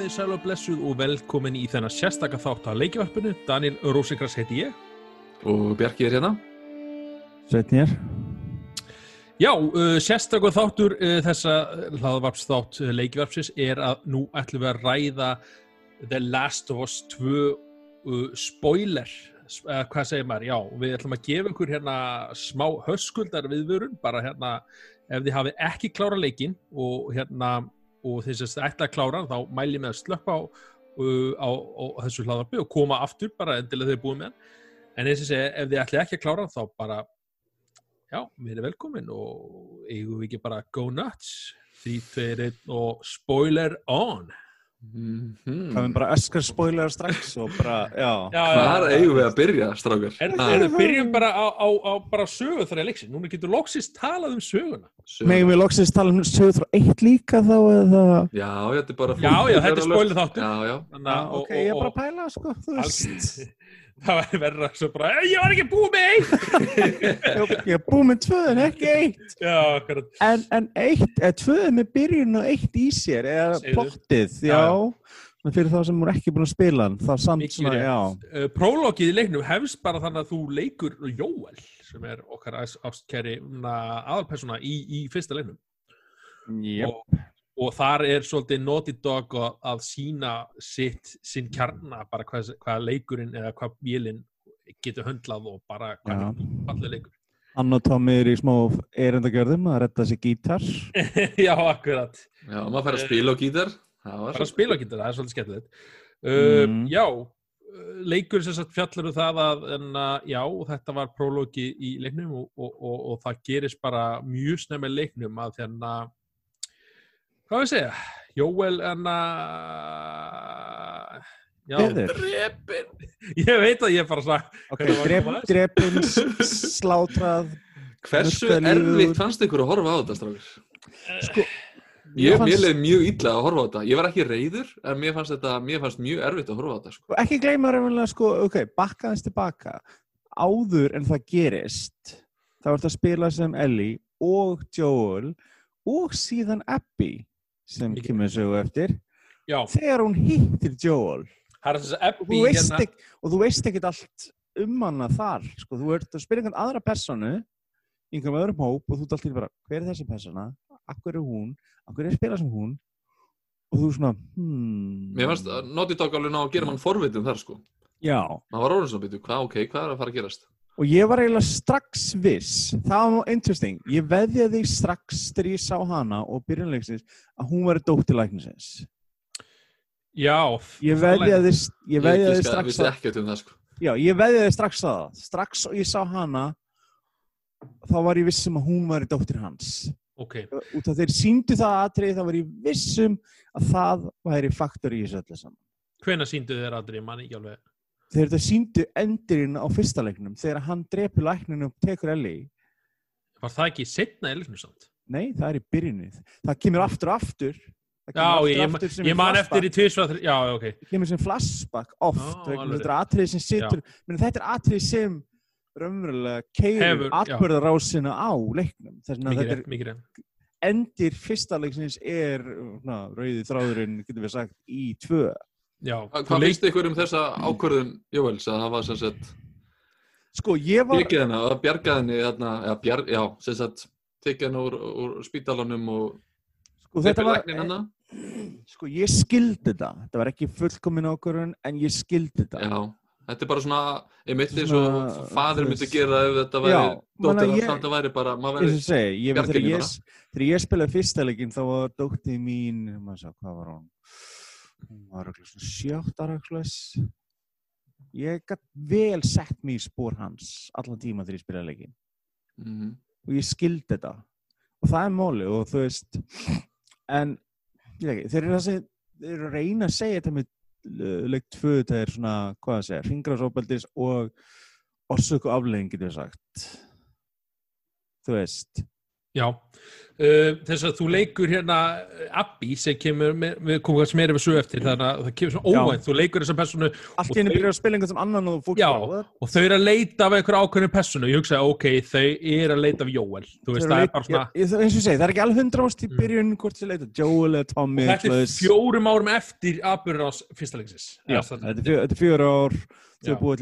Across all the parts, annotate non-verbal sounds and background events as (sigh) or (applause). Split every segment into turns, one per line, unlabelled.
komið í sæl og blessuð og velkomin í þennan sérstaka þátt á leikjavarpinu. Daniel Rósinkras heiti ég.
Og Bjarki er hérna.
Sveitn hér.
Já, uh, sérstakur þáttur uh, þessa hlaðvarpsþátt uh, leikjavarpsins er að nú ætlum við að ræða The Last of Us 2 uh, spoiler. Uh, hvað segir maður? Já, við ætlum að gefa ykkur hérna smá höskuldar viðvörun, bara hérna ef þið hafið ekki klára leikinn og hérna og þess að ætla að klára þá mæli ég með að slöppa á, uh, á, á þessu hlaðarpi og koma aftur bara endilega þegar búið með hann. En eins og segja, ef þið ætli ekki að klára þá bara já, við erum velkomin og eigum við ekki bara go nuts? Því tveir einn og spoiler on
Mm
Það er bara öskar spoiler strax og bara, já.
já,
Hvar eigum við að byrja, strákar?
Er,
Ha,
er, byrjum bara á, á, á bara sögu þar er leiksinn, núna getur loksist talað um söguna.
Megum við loksins tala um sögur frá eitt líka þá eða...
Já, þetta er bara...
Já, já, þetta er spoiler þáttur.
Já, já.
Þannig
Já,
og-
ok, ég er
og-
bara að pæla, sko, þú veist. (laughs)
Það var verra svo bara, ég var ekki búið með eitt
Ég er búið með tvö en ekki eitt.
já,
En, en eitt, eða tvö er með byrjun og eitt í sér, eða
Segðu.
plottið,
Já,
já. Svona Fyrir þá sem voru ekki búin að spila hann, þá samt svona, já.
uh, prólogið í leiknum hefst bara þannig að þú leikur Jóel sem er okkar ást- ástkæri aðalpersona í, í fyrsta leiknum
Jep.
og, og þar er svolítið Naughty Dog að, sína sitt, sinn kjarna bara hvað, hvað leikurinn eða hvað vélinn getur höndlað og bara hvað
Já.
er fallið leikur
Ann og Tommy er í smá erindagjörðum að redda sér gítar. (laughs)
já, akkurat
Já, maður fær að spila á gítar. Það var
bara að spila ekki það er svolítið skemmtilegt uh,
Mm.
já, uh, leikur sem sagt fjallur um það að en, uh, já, þetta var prólogi í leiknum og, og, og, og það gerist bara mjög snemmi í leiknum að þérna hvað við segja, Jóel en að já.
Drepin!
ég veit að ég er bara sagt
Ok,
Hvernig var
drep, drepin, slátrað.
Hversu erfitt fannst ykkur að horfa á þetta, strákar?
Sko,
Ég,
fannst-
mér leið mjög illa að horfa á þetta. Ég var ekki reyður, en mér fannst þetta, mér fannst mjög erfitt að horfa á þetta, sko.
Og ekki gleyma raunverulega sko, ok, bakka aðeins tilbaka áður en það gerist þá ert að spila sem Ellie og Joel og síðan Abby sem
Mikið.
kemur sögu eftir.
Já,
þegar hún hittir Joel. Og þú
hérna,
ekki, og þú veist ekkert allt um hana þar sko, þú ert að spila einhvern aðra personu einhverjum öðrum hóp og þú ert alltaf bara hver er þessi persona, akkur er hún? Akkur er að spila sem hún? Og þú svona hmm,
Mér fannst að Naughty Dog alveg ná að gera mann forvitum þar, sko.
já,
Það var orðin svona býtu, hvað, ok, hvað er að fara að gerast?
Og ég var eiginlega strax viss, það var interesting, ég veðjaði strax þegar ég sá hana og byrjunleiksins að hún var dóttir læknisins.
já,
Ég
það-
veðjaði, ég veðjaði
giska-
strax
vissi
að,
ekkert um það, sko.
já, ég veðjaði strax að það. Strax og ég sá hana, þá var ég vissum að hún var dóttir hans.
ok,
Út af þeir síndu það aðtrið, þá var ég vissum að það væri faktor í þessu öllu saman.
hvena síndu þér aldrei, ég man ekki alveg
Þegar þetta síndu endurinn á fyrsta leiknum, þegar hann drepur lækninu og tekur Ellie,
var það ekki setna leiknum samt
Nei, það er í byrjunnið. Það kemur aftur og aftur.
Já,
aftur
ég,
aftur sem
ég man eftir í tvisvar, já, ok.
Það kemur sem flashback oft.
Já,
þetta er atrið sem situr. Meni, þetta er atrið sem raunverulega
já.
atbyrðarásina á leiknum.
Mikið
er
mikið
endir fyrsta leiksins er na, rauði þráðurinn, getur við sagt, í tvö.
Já,
Hva, hvað
leik-
finnst ykkur um þessa ákvörðun, Jóels, að það var sem sagt
Sko, ég var...
tekið henni þarna, eða bjarg, já, sem sagt tekið hennar úr, úr spítalanum og
Sko, þetta var...
hennar
Sko, ég skildi þetta. Þetta var ekki fullkomin ákvörðun, en ég skildi þetta.
já, þetta er bara svona einmitt eins og
þú
myndi gera ef þetta væri
Já,
dóttir
ég-
að væri bara
Ég ég, þegar, ég, ég spilaði fyrsta leikinn þá var dóttið mín, maður sá, hvað var hún? Hún var örugglega svona sjötta röggslaus. Ég gætt vel sett mig í spór hans allan tíma þegar ég spilaði leikinn.
Mhm.
Og ég skildi þetta. Og það er móli og þú veist, en ekki, þeir eru, þessi, þeir eru að reyna að segja þetta með uh, leik tvö, það er svona, hvað að segja, ringrásópeldis og orsöku aflegging getur við sagt. Þú veist,
Já, uh, þess að þú leikur hérna uh, Abby sem kemur, með- við komum kannski meira við sögu eftir þannig að það kemur svona
Já.
óvænt, þú leikur þessa personu
Allt henni byrjar að spila einhvern sem annan og fólk
Já,
bara, "What?"
og þau eru að leita af einhver ákveðinu personu, ég hugsaði, ok, þau eru að leita af Jóel, þú veist, það er bara svona,
ég- ég- eins og segi, það er ekki alveg hundra ást í
Mm.
byrjun hvort þið leita Joel eða Tommy
og þetta er fjórum árum eftir á fyrsta leiksins.
Já, þetta er fjör ár þau
Já.
búið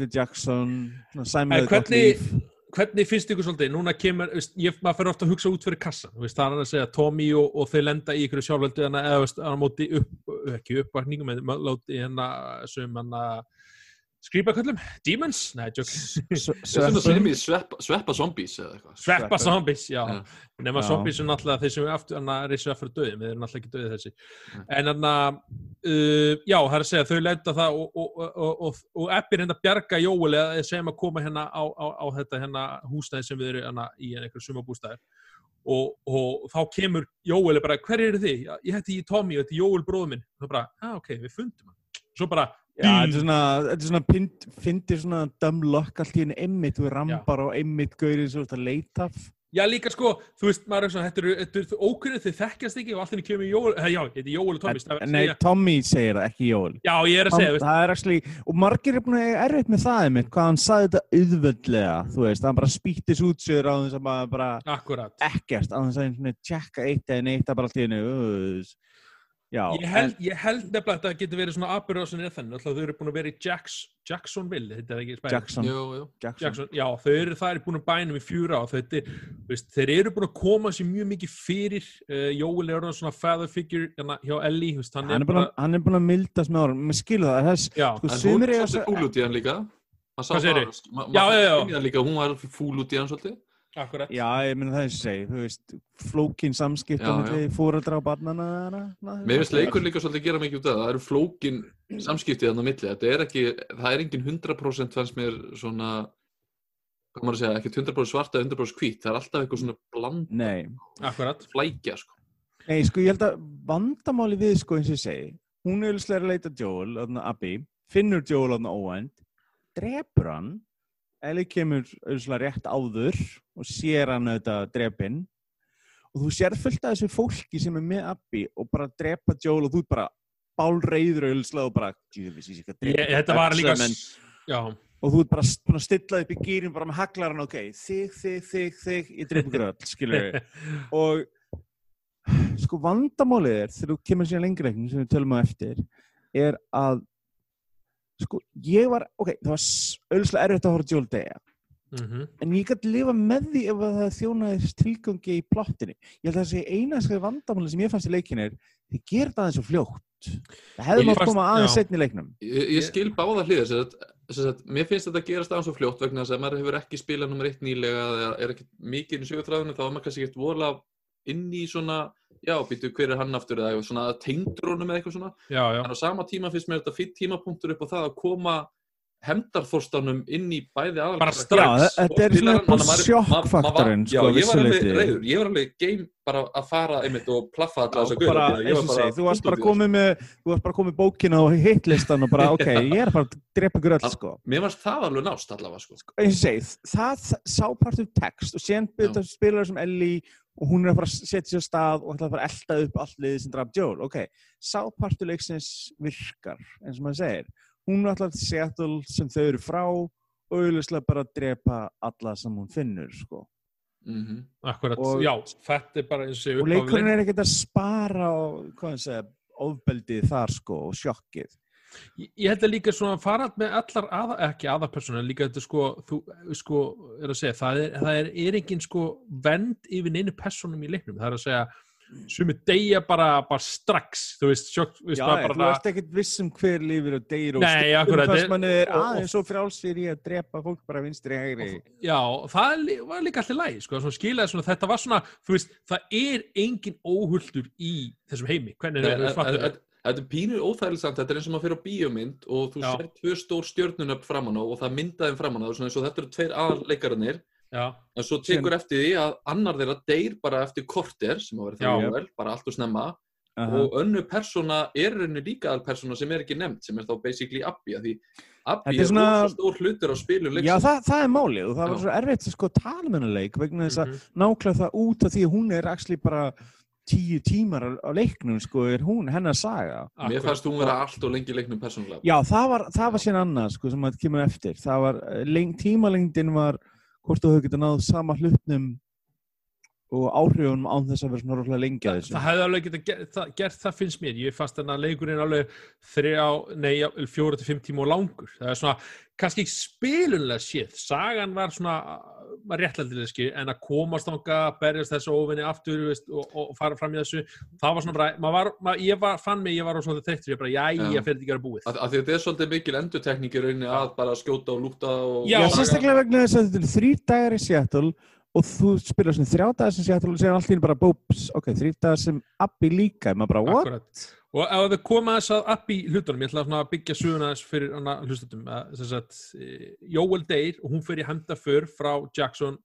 hvernig, finnst ykkur svolítið, núna kemur, ég, maður fyrir ofta að hugsa út fyrir kassan, veist, það er að segja Tommy og, og þau lenda í ykkur sjálfveldu hana, eða móti upp, ekki uppvakningum, en láti hérna sem hann að skrýpaköllum, demons, nei,
í sveppa, sveppa zombies eða eitthvað.
sveppa zombies, já,
Já.
zombies er náttúrulega þeir sem er aftur, að reysa aftur döðum, þeir eru náttúrulega ekki döðið þessi, en hann að, uh, já, það er að segja, þau lenda það og, og, og, og, og, og eppir hérna bjarga Jóel eða sem að koma hérna á, á, á þetta hérna húsnæði sem við erum hérna í einhverjum sumabústæðir og, og þá kemur Jóel bara, hver eru þið? Ég heiti Tommy og þetta er Jóel bróður minn. Og það bara, ah, ok, við fundum hann. Svo bara,
Já, þetta er svona, þetta er svona pind, fyndir svona dumb luck allt í henni einmitt, þú rambar á einmitt gaurið svo þetta leita af.
já líka sko þú veist, maður er svona, þetta eru- þetta eru ókunnið þið þekkjast ekki og allt henni kemur Jóel, eh, já, þetta er Jóel og er að
Nei,
segja-
Tommy segir það, ekki Joel.
já, ég er að segja, veist,
það er actually, og margir er búin að erfitt með það einmitt, hvað hann saði þetta auðvöldlega, þú veist, hann bara spýttis út sér á þess að bara, bara
akkurat
ekkert, á þess að einhvern veginn tjekka eitt eða neitt að bara allt í henni, uh, já,
ég held, ég held nefnilega að það getur verið svona aðbyrðasin er þannig, alltaf þau eru búin að vera í Jacks, Jacksonville, þetta er ekki
en
spæðin
Jackson. Jackson.
Jackson, já, þau eru það er búin að bænum í fjúra og þetta, er, veist, þeir eru búin að koma sér mjög mikið fyrir uh, Jóel er orðin svona father figure hérna, hjá Ellie, veist, hann,
Hann er, búin að, hann er búin að mildast með árum, maður skilur það, þess,
já,
sko,
En hún er svolítið fúl út í hann líka. Maður sá það, maður
já, já.
fann það líka, hún var fúl út í hann svolítið.
Akkurat
Já, ég meina það er sem segi, þú veist, flókin samskipt á
Já,
milli fóreldra og barnana.
Mér finnst leikur líka svolítið gera mikið út af það. Það eru flókin samskiptið þannig á milli. Þetta er ekki, það er engin 100% fannst mér svona, hvað maður að segja, ekki 100% svarta, 100% hvít. Það er alltaf eitthvað svona bland
Nei,
akkurat,
flækja, sko.
nei, sko, ég held að vandamáli við, sko, eins og ég segi, hún er auðvitað að leita Joel, þarna Abby, finnur Joel þarna óvænt, drepur hann, Ellie kemur auðvitað rétt áður og sér hann auðvitað drepinn. Og þú sér fullt af þessu fólki sem er með Abby og bara drepa Joel og þú bara bálreiður og bara, drepa
þetta var líka
og þú ert bara búin að stilla upp í gýrin bara með haglaran, ok, þig, þig, þig, þig ég ykkur öll, skilur við (laughs) og sko vandamálið er þegar þú kemur síðan lengri leiknum sem við tölum á eftir er að sko ég var, ok, það var auðvitað erfitt að horfa Joel Dea.
Mm
en ég gæti lifa með því ef að það þjónaði tilgangi í plottinni ég held að það sé eina skæði vandamáli sem ég fannst í leikinu er þið gerir það eins og fljótt. Það hefði mátt koma aðeins setni í leiknum.
Ég, ég skil báða hliðar, sem sagt- sem sagt, mér finnst þetta gerast aðeins svo fljótt vegna þess að maður hefur ekki spilað nummer eitt nýlega eða er ekki mikið í sögutræðinu þá er maður kannski ekkert vola inn í svona, já, býtu hver er hann aftur eða svona tengdrónum eða eitthvað svona.
Já, já,
en á sama tíma finnst mér þetta fyrir tímapunktur upp á það að koma hemdarþorstanum inn í bæði aðal
Bara strax.
Já, þetta er svona upp á sjokkfaktorinn,
Já,
sko,
ég var alveg reyður, ég var alveg game bara að fara einmitt og plaffa alla þessa
Já, bara,
gauðra
eins og segi, þú varst bara komið með þú varst bara komið bókina og hitlistan og bara, (laughs) ok, ég er bara að drepa ykkur öll,
Al-
sko.
Mér varst það alveg nást allavega, sko.
Segi, það sá partur text og síðan byrja að spila sem Ellie og hún er að fara að setja sér á stað og ætla að fara að elda upp allt liðið sem draf Joel, ok, sá partur leiksins virkar, eins og maður segir. Hún er alltaf Seattle sem þau eru frá og auðvitað bara að drepa alla sem hún finnur, sko.
Mm
akkurat,
Og-
já, þetta er bara eins og
leikurinn er ekkert að spara og, hvað ég segja, ofbeldið þar, sko, og sjokkið
Ég ég held að líka svona farað með allar, aða, ekki aðarpersonu, líka þetta sko, þú sko, er að segja, það er, það er, er engin sko vend yfir neinu personum í leiknum, það er að segja, sumi deyja bara, bara strax, þú veist, sjokk, þú veist,
Já,
það
þú
bara,
ert ekkert viss um hver lífur og deyr og manni er
og- og-
aðeins svo frjálsir í að drepa fólk bara vinstri hægri.
Já, það var líka allir lægi, sko, svona skilaði svona, þetta var svona, þú veist, það er engin óhulltur í þessum heimi, hvernig
Nei,
er
Þetta er pínu óþægilegt samt, þetta er eins og maður fyrir á bíómynd og þú
Já.
sér tvö stór stjörnunöfn framan á og það myndaði framan á eins og þetta eru tveir aðalleikararnir
Já,
en svo tekur eftir því að annar þeirra deyr bara eftir korter sem að vera
Já.
það vel, bara allt og snemma
Aha.
og önnu persóna er henni líka aðal persóna sem er ekki nefnd sem er þá basically Abby af því Abby
Þetta er
er
svona-
rosa stór hlutur á spilum
Já,
leiksins
það, það er málið og það var
Já.
svo erfitt að sko tala með hennar leik vegna þess að
Mhm.
nákvæða það út af því að hún er actually bara tíu tímar á, leiknum sko, er hún hennar saga.
Mér
Akkurat.
fannst hún vera allt og lengi í leiknum persónulega
Já, það var, það var síðan annað sko sem að kemur eftir. Það var, eh, leng, tímalengdin var hvort þú hefur getað náð sama hlutnum og áhrifunum án þess að vera svona rosalega lengi að þessu.
Það hefði alveg getað gert það, gert það finnst mér, ég fannst þennan leikurinn alveg þrjá, nei, jafnvel fjóra til fimm tíma og langur, það er svona kannski ekki spilunlega séð, sagan var svona var réttlætilegski en að komast þanga, berjast þessu óvinni aftur veist, og, og fara fram í þessu það var svona bara, maður var, maður, ég var, fann mig ég var svona þreyttur, ég bara,
Já.
fyrir þetta ekki að vera búið.
Því að þetta er svolítið mikil endurtekning í rauninni að bara skjóta og lúta og
Já,
sérstaklega vegna þess að þetta er þrý dagar í Seattle og þú spilar svona þrjá dagar sem Seattle og sér allt í einu bara bóps, ok, þrý dagar sem Abby líka, maður bara, what?
Akkurat. Og ef við koma þess að upp í hlutunum, ég ætla að byggja söguna þess fyrir hlustutum, að þess að e, Jóel deyr og hún fyrir henda för frá Jackson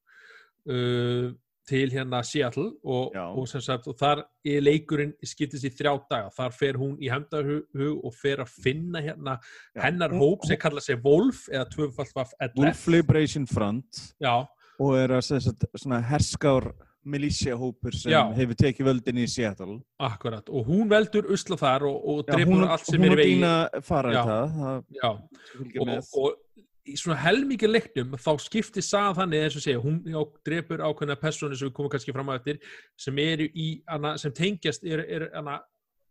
uh, til hérna Seattle og, og, sagt, og þar er leikurinn skiptist í þrjá daga, þar fer hún í hendahug og fer að finna hérna hennar hóp sem kallar sig Wolf eða tvöfald vaff
Wolf Liberation Front.
Já,
og er að sagt, svona herskár milísjahópur sem
Já.
hefur tekið völdin í Seattle.
akkurat og hún veldur usla þar og, og drefur
hún,
allt sem
hún
er í vegi
Dína fara í
Já.
það,
og, og í svona helmikið leiknum þá skiptir sagan þannig eins og segja hún já, drepur ákveðna persónu sem við komum kannski fram að eftir sem eru í hana, sem tengjast er, er hana,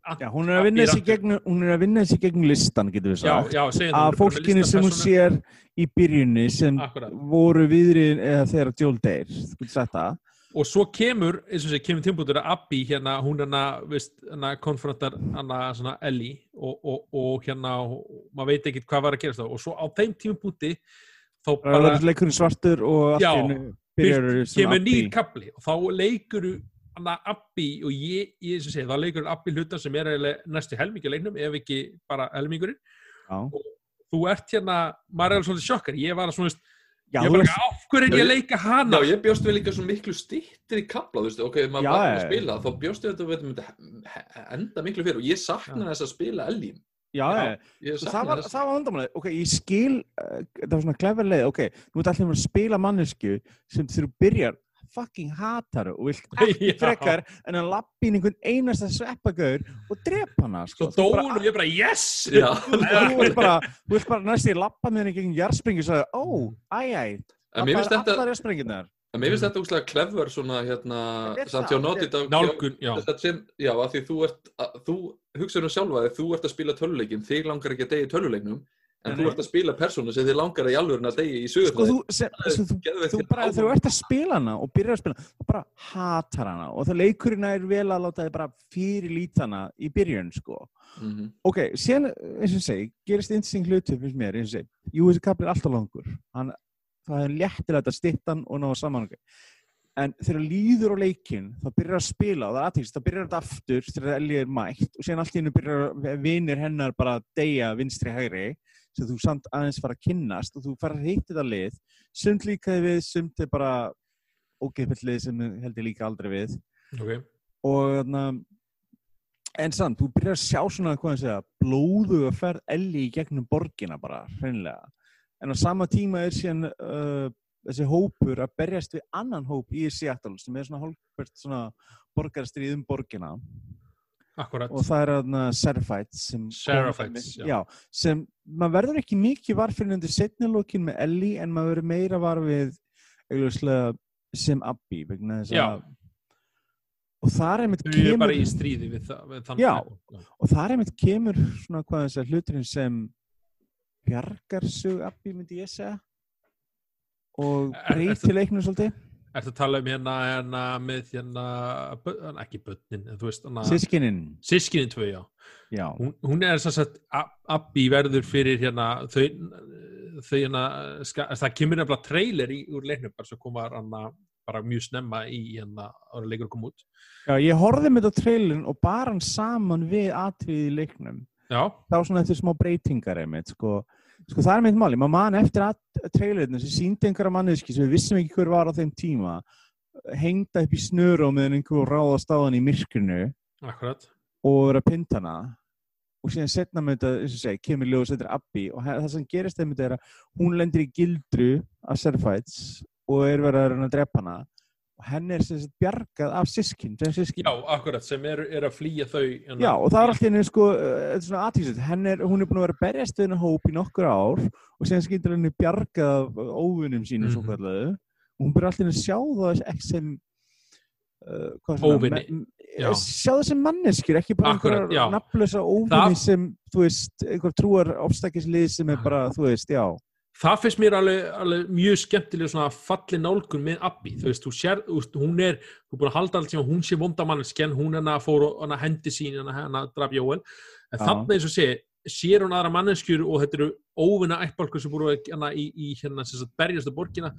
Já, hún er að vinna þessi gegnum, hún er að vinna þessi gegnum listan, getur við
já,
sagt.
já, segjum
Af fólkinu sem hún sér í byrjunni sem
Akkurat.
voru viðrið eða þegar getur sagt það.
og svo kemur, eins og segja, kemur tímpútur að Abby hérna, hún hérna, veist, hérna konfrontar hana svona Ellie og, og, og hérna, og, maður veit ekki hvað var að gerast þá og svo á þeim tímpúti þá
Það
bara
er leikurinn svartur og allt
Já,
í einu byrjar sem
kemur nýr kapli og þá leikur Abby og ég, ég sem segi, þá leikur Abby hlutan sem er næstu helmingi leiknum ef ekki bara helmingurinn.
Já,
þú ert hérna, maður er alveg svolítið sjokkar ég var að svona,
já
ég bara,
veist,
af hverju er ég leika hana?
Já, ég bjóst við líka svo miklu stýttir í kapla, þú veist, ok, maður var að spila, þá bjóst við þetta við enda miklu fyrir og ég sakna þess að spila Ellie.
já, já, það var, það var vandamáli, ok, ég skil, uh, það var svona klefver leið, ok, nú ert allir að spila mannesku sem þú byrjar fucking hatar og vilt (laughs) ekki
Já.
frekar en að lappa inn einhvern einasta sveppagaur og drepa hana,
svo
sko.
Dóun
bara-
og ég bara, yes.
Þú (laughs) vilt bara, þú vilt bara næst í lappa með henni gegn jarðspringi og sagði, ó, æj, lappaði
þetta,
allar jarðspringinnar.
en mér finnst þetta úrslega clever svona, hérna,
er
samt
það,
hjá Naughty Dog.
nálgun, já,
Þetta sem, já, að því þú ert, að, þú hugsaður um sjálfa að þú ert að spila töluleikin, þig langar ekki að deyja í töluleiknum, en þú ert að spila persónu sem þig langar að að deyja í
Sko,
sögurnar.
þú, þú, þú bara, þú ert að spila hana og byrjar að spila, þú bara hatar hana og það leikurinn er vel að láta þið bara fyrir lítana í byrjun, sko.
Mhm.
Ok, síðan, eins og ég segi, gerist interesting hlutur finnst mér, eins og ég segi, jú, þessi kapli er alltaf langur. Hann, það er léttilegt að stytta hann og ná saman. En þegar líður á leikinn, þá byrjar að spila og það er aðtækst, þá byrjar þetta aftur þegar Ellie er mætt og síðan allt í hennu byrjar vinir hennar bara að deyja vinstri hægri sem þú samt aðeins fara að kynnast og þú fara að hitta þetta lið. Sumt líkaði við, sumt er bara ógeðfell lið sem held ég líka aldrei við.
Ok.
Og þarna en samt, þú byrjar að sjá svona hvað að segja, blóðu að ferð Ellie í gegnum borgina bara, hreinlega. En á sama tíma er síðan uh, þessi hópur að berjast við annan hóp í Seattle sem er svona hálfkvært svona borgarstrið um borgina
akkurat,
og það er þarna Seraphites sem sem maður verður ekki mikið var fyrir undir setnilókin með Ellie en maður verður meira var við augljóslega sem Abby vegna þess
Já.
að og það er einmitt kemur
í stríði við, það, við þann
Já. og það er einmitt kemur svona hvað þess að hluturinn sem bjargar sög Abby myndi ég segja og
Er-
breyti leiknum svolítið
Ertu að tala um hérna, hérna með hérna, ekki börnin, en þú veist, hérna,
sískininn,
sískinin tvö, já.
já
Hún, hún er sem sagt, Ab- Abby verður fyrir hérna, þau, þau hérna, ska, það kemur nefnilega trailer í, úr leiknum, bara svo koma hana, bara mjög snemma í hérna, ára leikur að koma út.
já, ég horfði með þetta trailin og bara hann saman við atriði í leiknum
Já,
þá svona eftir smá breytingar einmitt, sko. Sko það er mitt máli, maður man eftir að trailerinu sem síndi einhverja manneski sem við vissum ekki hver var á þeim tíma hengda upp í snöru og meðan einhver ráðast á hann í myrkrinu
akkurat.
og vera að pynta hana. Og síðan setna með þetta, eins og segi, kemur ljós þetta er Abby og það sem gerist þeim þetta er að hún lendir í gildru af Serfights og er verið að reyna að drepa hana og henni er sem sagt bjargað af sískin, þeim sískin
Já, akkurat, sem eru er að flýja þau hérna.
Já, og það er alltaf henni sko, uh, þetta er henn er, hún er búin að vera berjast við henni hóp í nokkur ár og síðan skildur henni bjargað af óvinnum
Mhm.
svo kallahu og hún byrjar alltaf henni að sjá það ekki sem uh,
Óvini,
me-
já.
sjá það sem manneskjur, ekki bara
Akkurat, já.
einhverjar nafnlösa óvinni
Það-
sem, þú veist, einhver trúar ofstækislið sem er bara, þú veist, já
það finnst mér alveg, alveg mjög skemmtilega svona falli nálgun með Abby þú veist, þú sér, hún er þú er búin að halda allt sem hún sé vondamannsken hún hana fór og hana hendi sín hana, hana draf Jóel, en
Já.
þannig eins og sé sér hún aðra manneskjur og þetta eru óvinna ættbálkur sem búin að í, í hérna sem sagt berjast á borgina.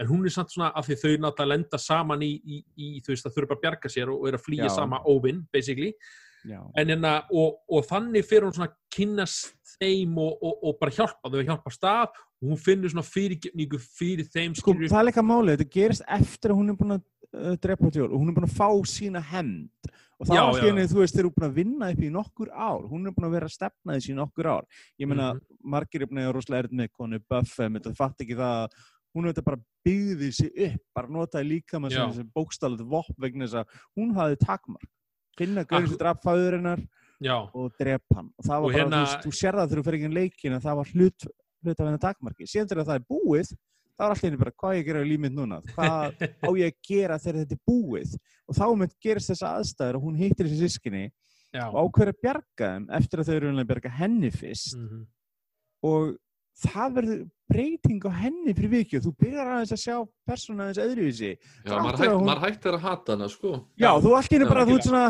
En hún er samt svona af því þau náttúrulega lenda saman í, í, í þú veist, það þurfa að bjarga sér og er að flýja
Já.
sama óvinn, basically hérna, og, og þannig fyrir hún svona kynnast þeim og, og, og bara hjálpa þau hjálpa stað og hún finnur svona fyrirgefningu fyrir þeim
sko,
skilurðu.
það er líka málið, þetta gerist eftir að hún er búin að uh, drepa tjór og hún er búin að fá sína hend og það er henni, þú veist, þeir eru búin að vinna upp í nokkur ár, hún er búin að vera að stefna þessi í nokkur ár, ég meina
Mhm.
margir er búin að rosalega erð með konu Buffem, þetta fatt ekki það að hún hefði bara byggði sig upp bara notaði líka með bókstalið vopp vegna þess að hún hafði takmark finna gaurin sem
Akkur-
draf fæðurinnar og drep hann. Og það var
Og
bara,
hérna-
þú, þú sér það þegar þú fer ekki leikin að það var hlut, hlut af hennar takmarki. Síðan þegar það er búið þá er í henni bara hvað ég gera í límið núna? Hvað (laughs) á ég að gera þegar þetta er búið? Og þá mynd gerist þessa aðstæður og hún hittir þessi sískinni
já.
og ákveður að bjarga þeim eftir að þau eru að bjarga henni fyrst.
Mhm.
og það verður breyting á henni fyrir vikið. Þú byrjar aðeins að sjá persóna aðeins öðruvísi.
Já, maður,
að hún-
maður hættir að hata hana, sko.
já,
þú allt í henni bara, þú ert svona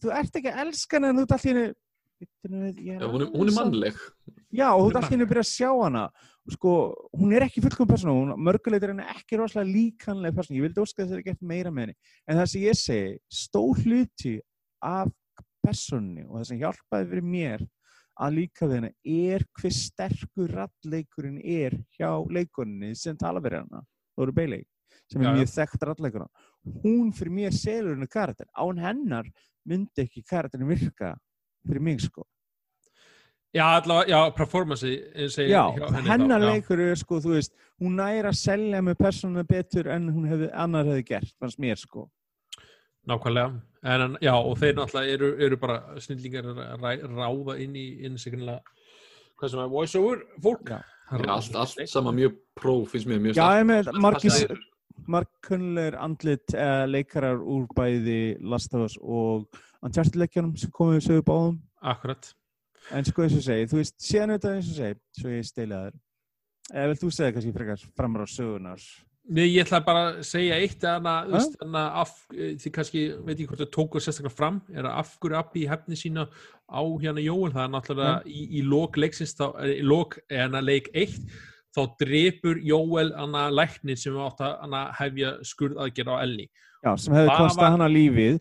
þú ert ekki að elska hana en þú ert allt í henni
Já, hún, er, hún er mannleg.
Já, og þú ert
er
allt í henni að byrja að sjá hana. Og sko, hún er ekki fullkom persóna hún mörguleit er henni ekki rosalega líkanlega persóna, ég vildi óska þess að það er gert meira með henni. En það sem ég segi, stór hluti af persónni og það sem hjálpaði fyrir mér að líka henni er hver sterkur rallleikurinn er hjá leikunni sem tala fyrir hana? Þóru Beilei, sem er
Já,
mjög þekkt rallleikurna hún fyrir mér selur henni karakter. Án hennar myndi ekki karakterin virka fyrir mig sko.
Já, allavega, já, performance eins og
Já, hennar leikur er sko, þú veist, hún næra að selja með persónu betur en hún hefði, annar hefði gert, fannst mér sko.
Nákvæmlega, en já, og þeir náttúrulega eru, eru bara snillingar að ráða inn í inn sig hvað sem er voice over fólk
Já.
Já, allt, allt sama mjög pró, finnst mér mjög er-
margkunnulegir andlit uh, leikarar úr bæði Last of Us og Uncharted leikjanum sem komið við sögu báðum.
akkurat
En sko eins og segi, þú veist, síðan þetta eins og segi, svo ég steila þér. Eða vil þú segja kannski frekar framar á sögunar?
Nei, ég ætla bara að segja eitt af, eh, því kannski, veit ég hvort það tóku sérstaklega fram, er að af hverju Abbi í hefni sína á hérna Jóel, það er náttúrulega í, í lok leiksins, þá, eh, í lok hana leik eitt, þá drepur Jóel hana læknin sem átt að hefja skurð aðgerð á Elni,
Já, sem hefði kostað hana lífið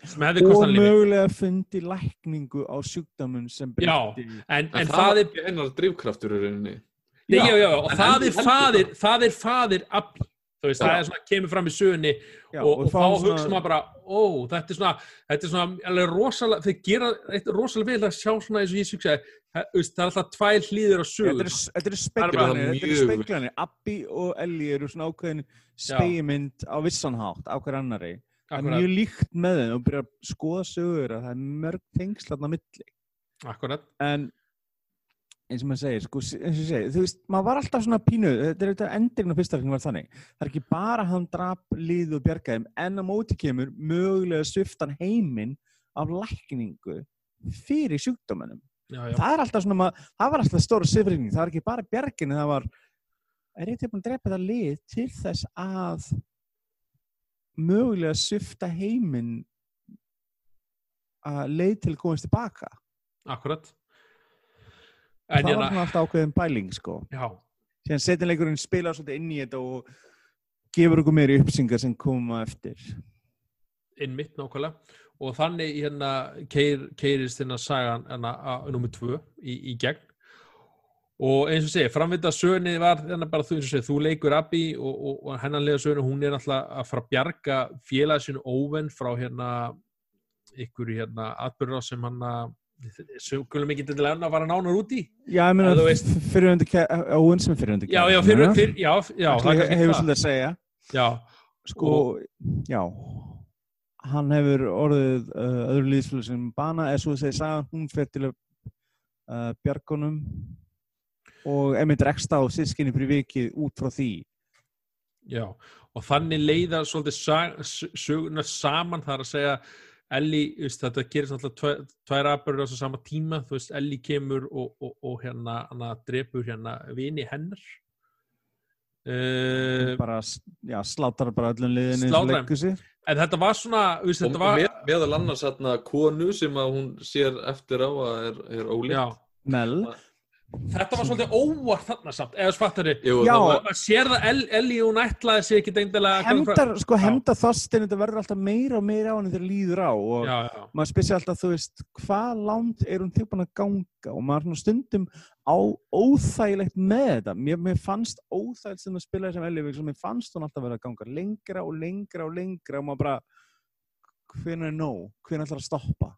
og mögulega fundi lækningu á sjúkdómun sem
Já.
breytti.
En,
En
en
það
það
er hennar drifkraftur í rauninni.
nei, já,
Já.
já, og
En
það er fadir,
það?
er fadir Abbi, þú veist, það
Já.
er svona, kemur fram í sögunni
Já,
og, og, þá hugsa maður bara ó, þetta er svona, þetta er svona alveg rosalega, þeir gera eitt rosalega vel að sjá svona eins og ég hugsaði það það er alltaf tvær hlýðir á sögur
Þetta eru-
Það er
speiklanir, þetta eru speiklanir. Abbi og Ellie eru svona ákveðin speimynd á vissan hátt, á hver annari. Það er mjög líkt með þeim og byrja að skoða sögur að það er mörg tengslarna milli.
akkurat
En eins og maður segir, sko, eins og segir, þú veist, maður var alltaf svona pínu, þetta er þetta endurinn á fyrsta hring var þannig. Það er ekki bara hann drap líð og bjargaðum, en á móti kemur mögulega sviftan heiminn af lækningu fyrir sjúkdómanum.
já, já,
það er alltaf svona, ma- það var alltaf stóra sifringin, það var ekki bara bjarginu, það var er ég tilbúin að drepa það lið til þess að mögulega svifta heiminn að leið til að komast tilbaka
akkurat
það
en
var
hérna,
svona alltaf ákveðin bæling sko.
Já,
síðan setjanleikurinn spilar svolítið inn í þetta og gefur okkur meiri uppsingar sem koma eftir.
Innmitt nákvæmlega. Og þannig hérna keir, keirist hérna sagan hérna að nummer tvö í, í gegn. Og eins og segi, framvinda sögunni var hérna bara þú eins og segi, þú leikur Abbi og, og, og hennanlega sögunni, hún er alltaf að fara að bjarga félagsinu óvenn frá hérna ykkur hérna atbyrður sem hann að sögulum ekki til að fara nánar út í.
Já, ég meina, fyrirhundi Óvinn sem er fyrirhundi
já, já, fyrir, fyrir, já, já, það
Hefur svolítið að segja.
Já,
Sko, já. Hann hefur orðið uh, öðru líðsfjölu sem bana eða svo að segja sagan, hún fer til uh, bjargunum og einmitt reksta á sískinni fyrir vikið út frá því.
Já. Og þannig leiða svolítið söguna saman það er að segja Ellie, veist, þetta gerist alltaf tvær, tvær atbyrður á þessu sama tíma þú veist, Ellie kemur og, og, og hérna hana drepur hérna vini hennar uh,
bara, já, slátar bara öllum og
Slátra þeim. en þetta var svona veist, þetta var
með, meðal annars hérna konu sem að hún sér eftir á að er, er ólíkt.
já,
Mel,
þetta var svolítið óvart þarna samt, eða svartar
Jú,
Já.
það var,
maður sér það El- Ellie hún ætlaði sig ekki deyndilega
hemdar, sko, hemdar þostin þetta verður alltaf meira og meira á henni þegar líður á og
já, já,
maður spyrir sig alltaf, þú veist, hvað langt er hún tilbúin að ganga? Og maður er svona stundum á óþægilegt með þetta. Mér, mér fannst óþægilegt sem að spila þessum Wilson, mér fannst hún alltaf verið að ganga lengra og lengra og lengra og maður bara, hvernig er nóg, hvernig ætlar að stoppa?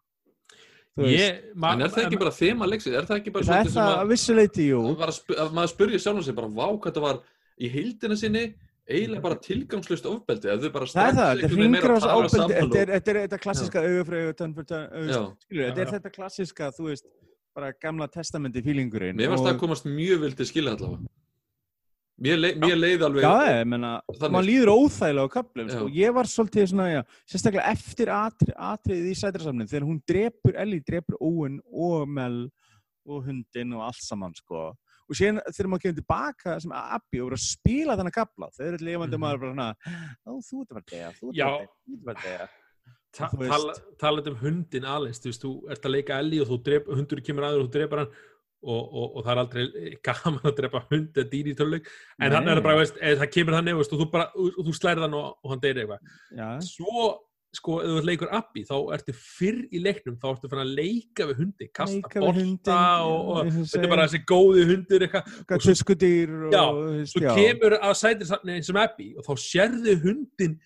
Ég,
en er það ekki bara þema leiksins? Er það ekki bara
það
sem
að
að,
vissuleiti, jú.
að, að, maður spurði sjálfum sig bara, vá, hvað þetta var í heildina sinni eiginlega bara tilgangslust ofbeldi
Það er það, þetta hringur á
að
þessu
saman
þetta
og-
er, þetta er þetta klassiska skilur, þetta er þetta klassiska, þú veist, bara gamla testamenti fílingurinn.
Mér varst það að komast mjög vel til skilja allavega. Mér, leið, mér leið alveg
Já, ég menna,
Þannig-
maður líður óþægilega á köflum, sko. Ég var svolítið svona, já, sérstaklega eftir atri, atriðið í sætrasamnin, þegar hún drepur, Ellie drepur Owen og Mel og hundin og allt saman, sko. Og síðan þegar maður kemur tilbaka sem Abby og verður að spila þennan gabla, þau eru lifandi
Mhm.
maður bara svona, þú ert að vera dega, þú ert að vera dega.
Ta tala, talað um hundin aðeins, þú veist, þú ert að leika Ellie og þú drep, hundur kemur aður og þú drepar hann og, og, og það er aldrei (laughs) gaman að drepa hund eða dýr í töluleik en
Nei.
hann er bara, veist, eða, það kemur þannig veist, og þú, og, og þú slærið hann og, og hann deyri eitthvað
Já,
svo, sko, ef þú leikur Abby þá ertu fyrr í leiknum þá ertu fann að leika við hundi, kasta
Leika við
bolta
hundinn,
og, og
eins og
þetta er bara þessi góði hundur eitthvað og svo-
og,
Já,
þú
svo
já.
kemur að sætir sem Abby og þá sérðu hundin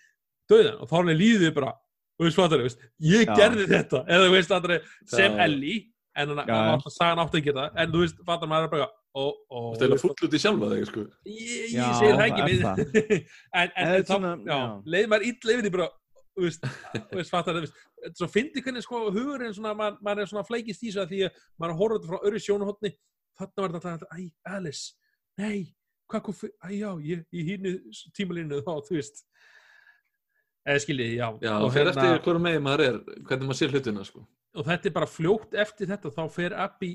döðan og þá hann er líðið bara og veist hvað það er, ég
Já.
gerði þetta eða þú veist það er sem. Ellie en hann
Já, já.
átt að sagan átt að geta en þú veist, fattar maður bara og, og,
Það er full út í sjálfa þig, sko.
ég, segir það ekki (laughs) en, leið maður illa yfir því bara þú veist, (laughs) þú veist, fattar það veist, svo fyndi hvernig sko hugurinn svona, maður, maður er svona flækist í að því að maður er þetta frá öru sjónuhotni þarna var þetta alltaf, æ, Alice nei, hvað kom fyrir, æ, já, ég, ég hínu tímalínu þá, þú veist. Eða skiljið, já.
Já,
og,
fyrir
hérna,
eftir hverju megin maður er, hvernig maður sér hlutina, sko.
Og þetta er bara fljótt eftir þetta þá fer Abby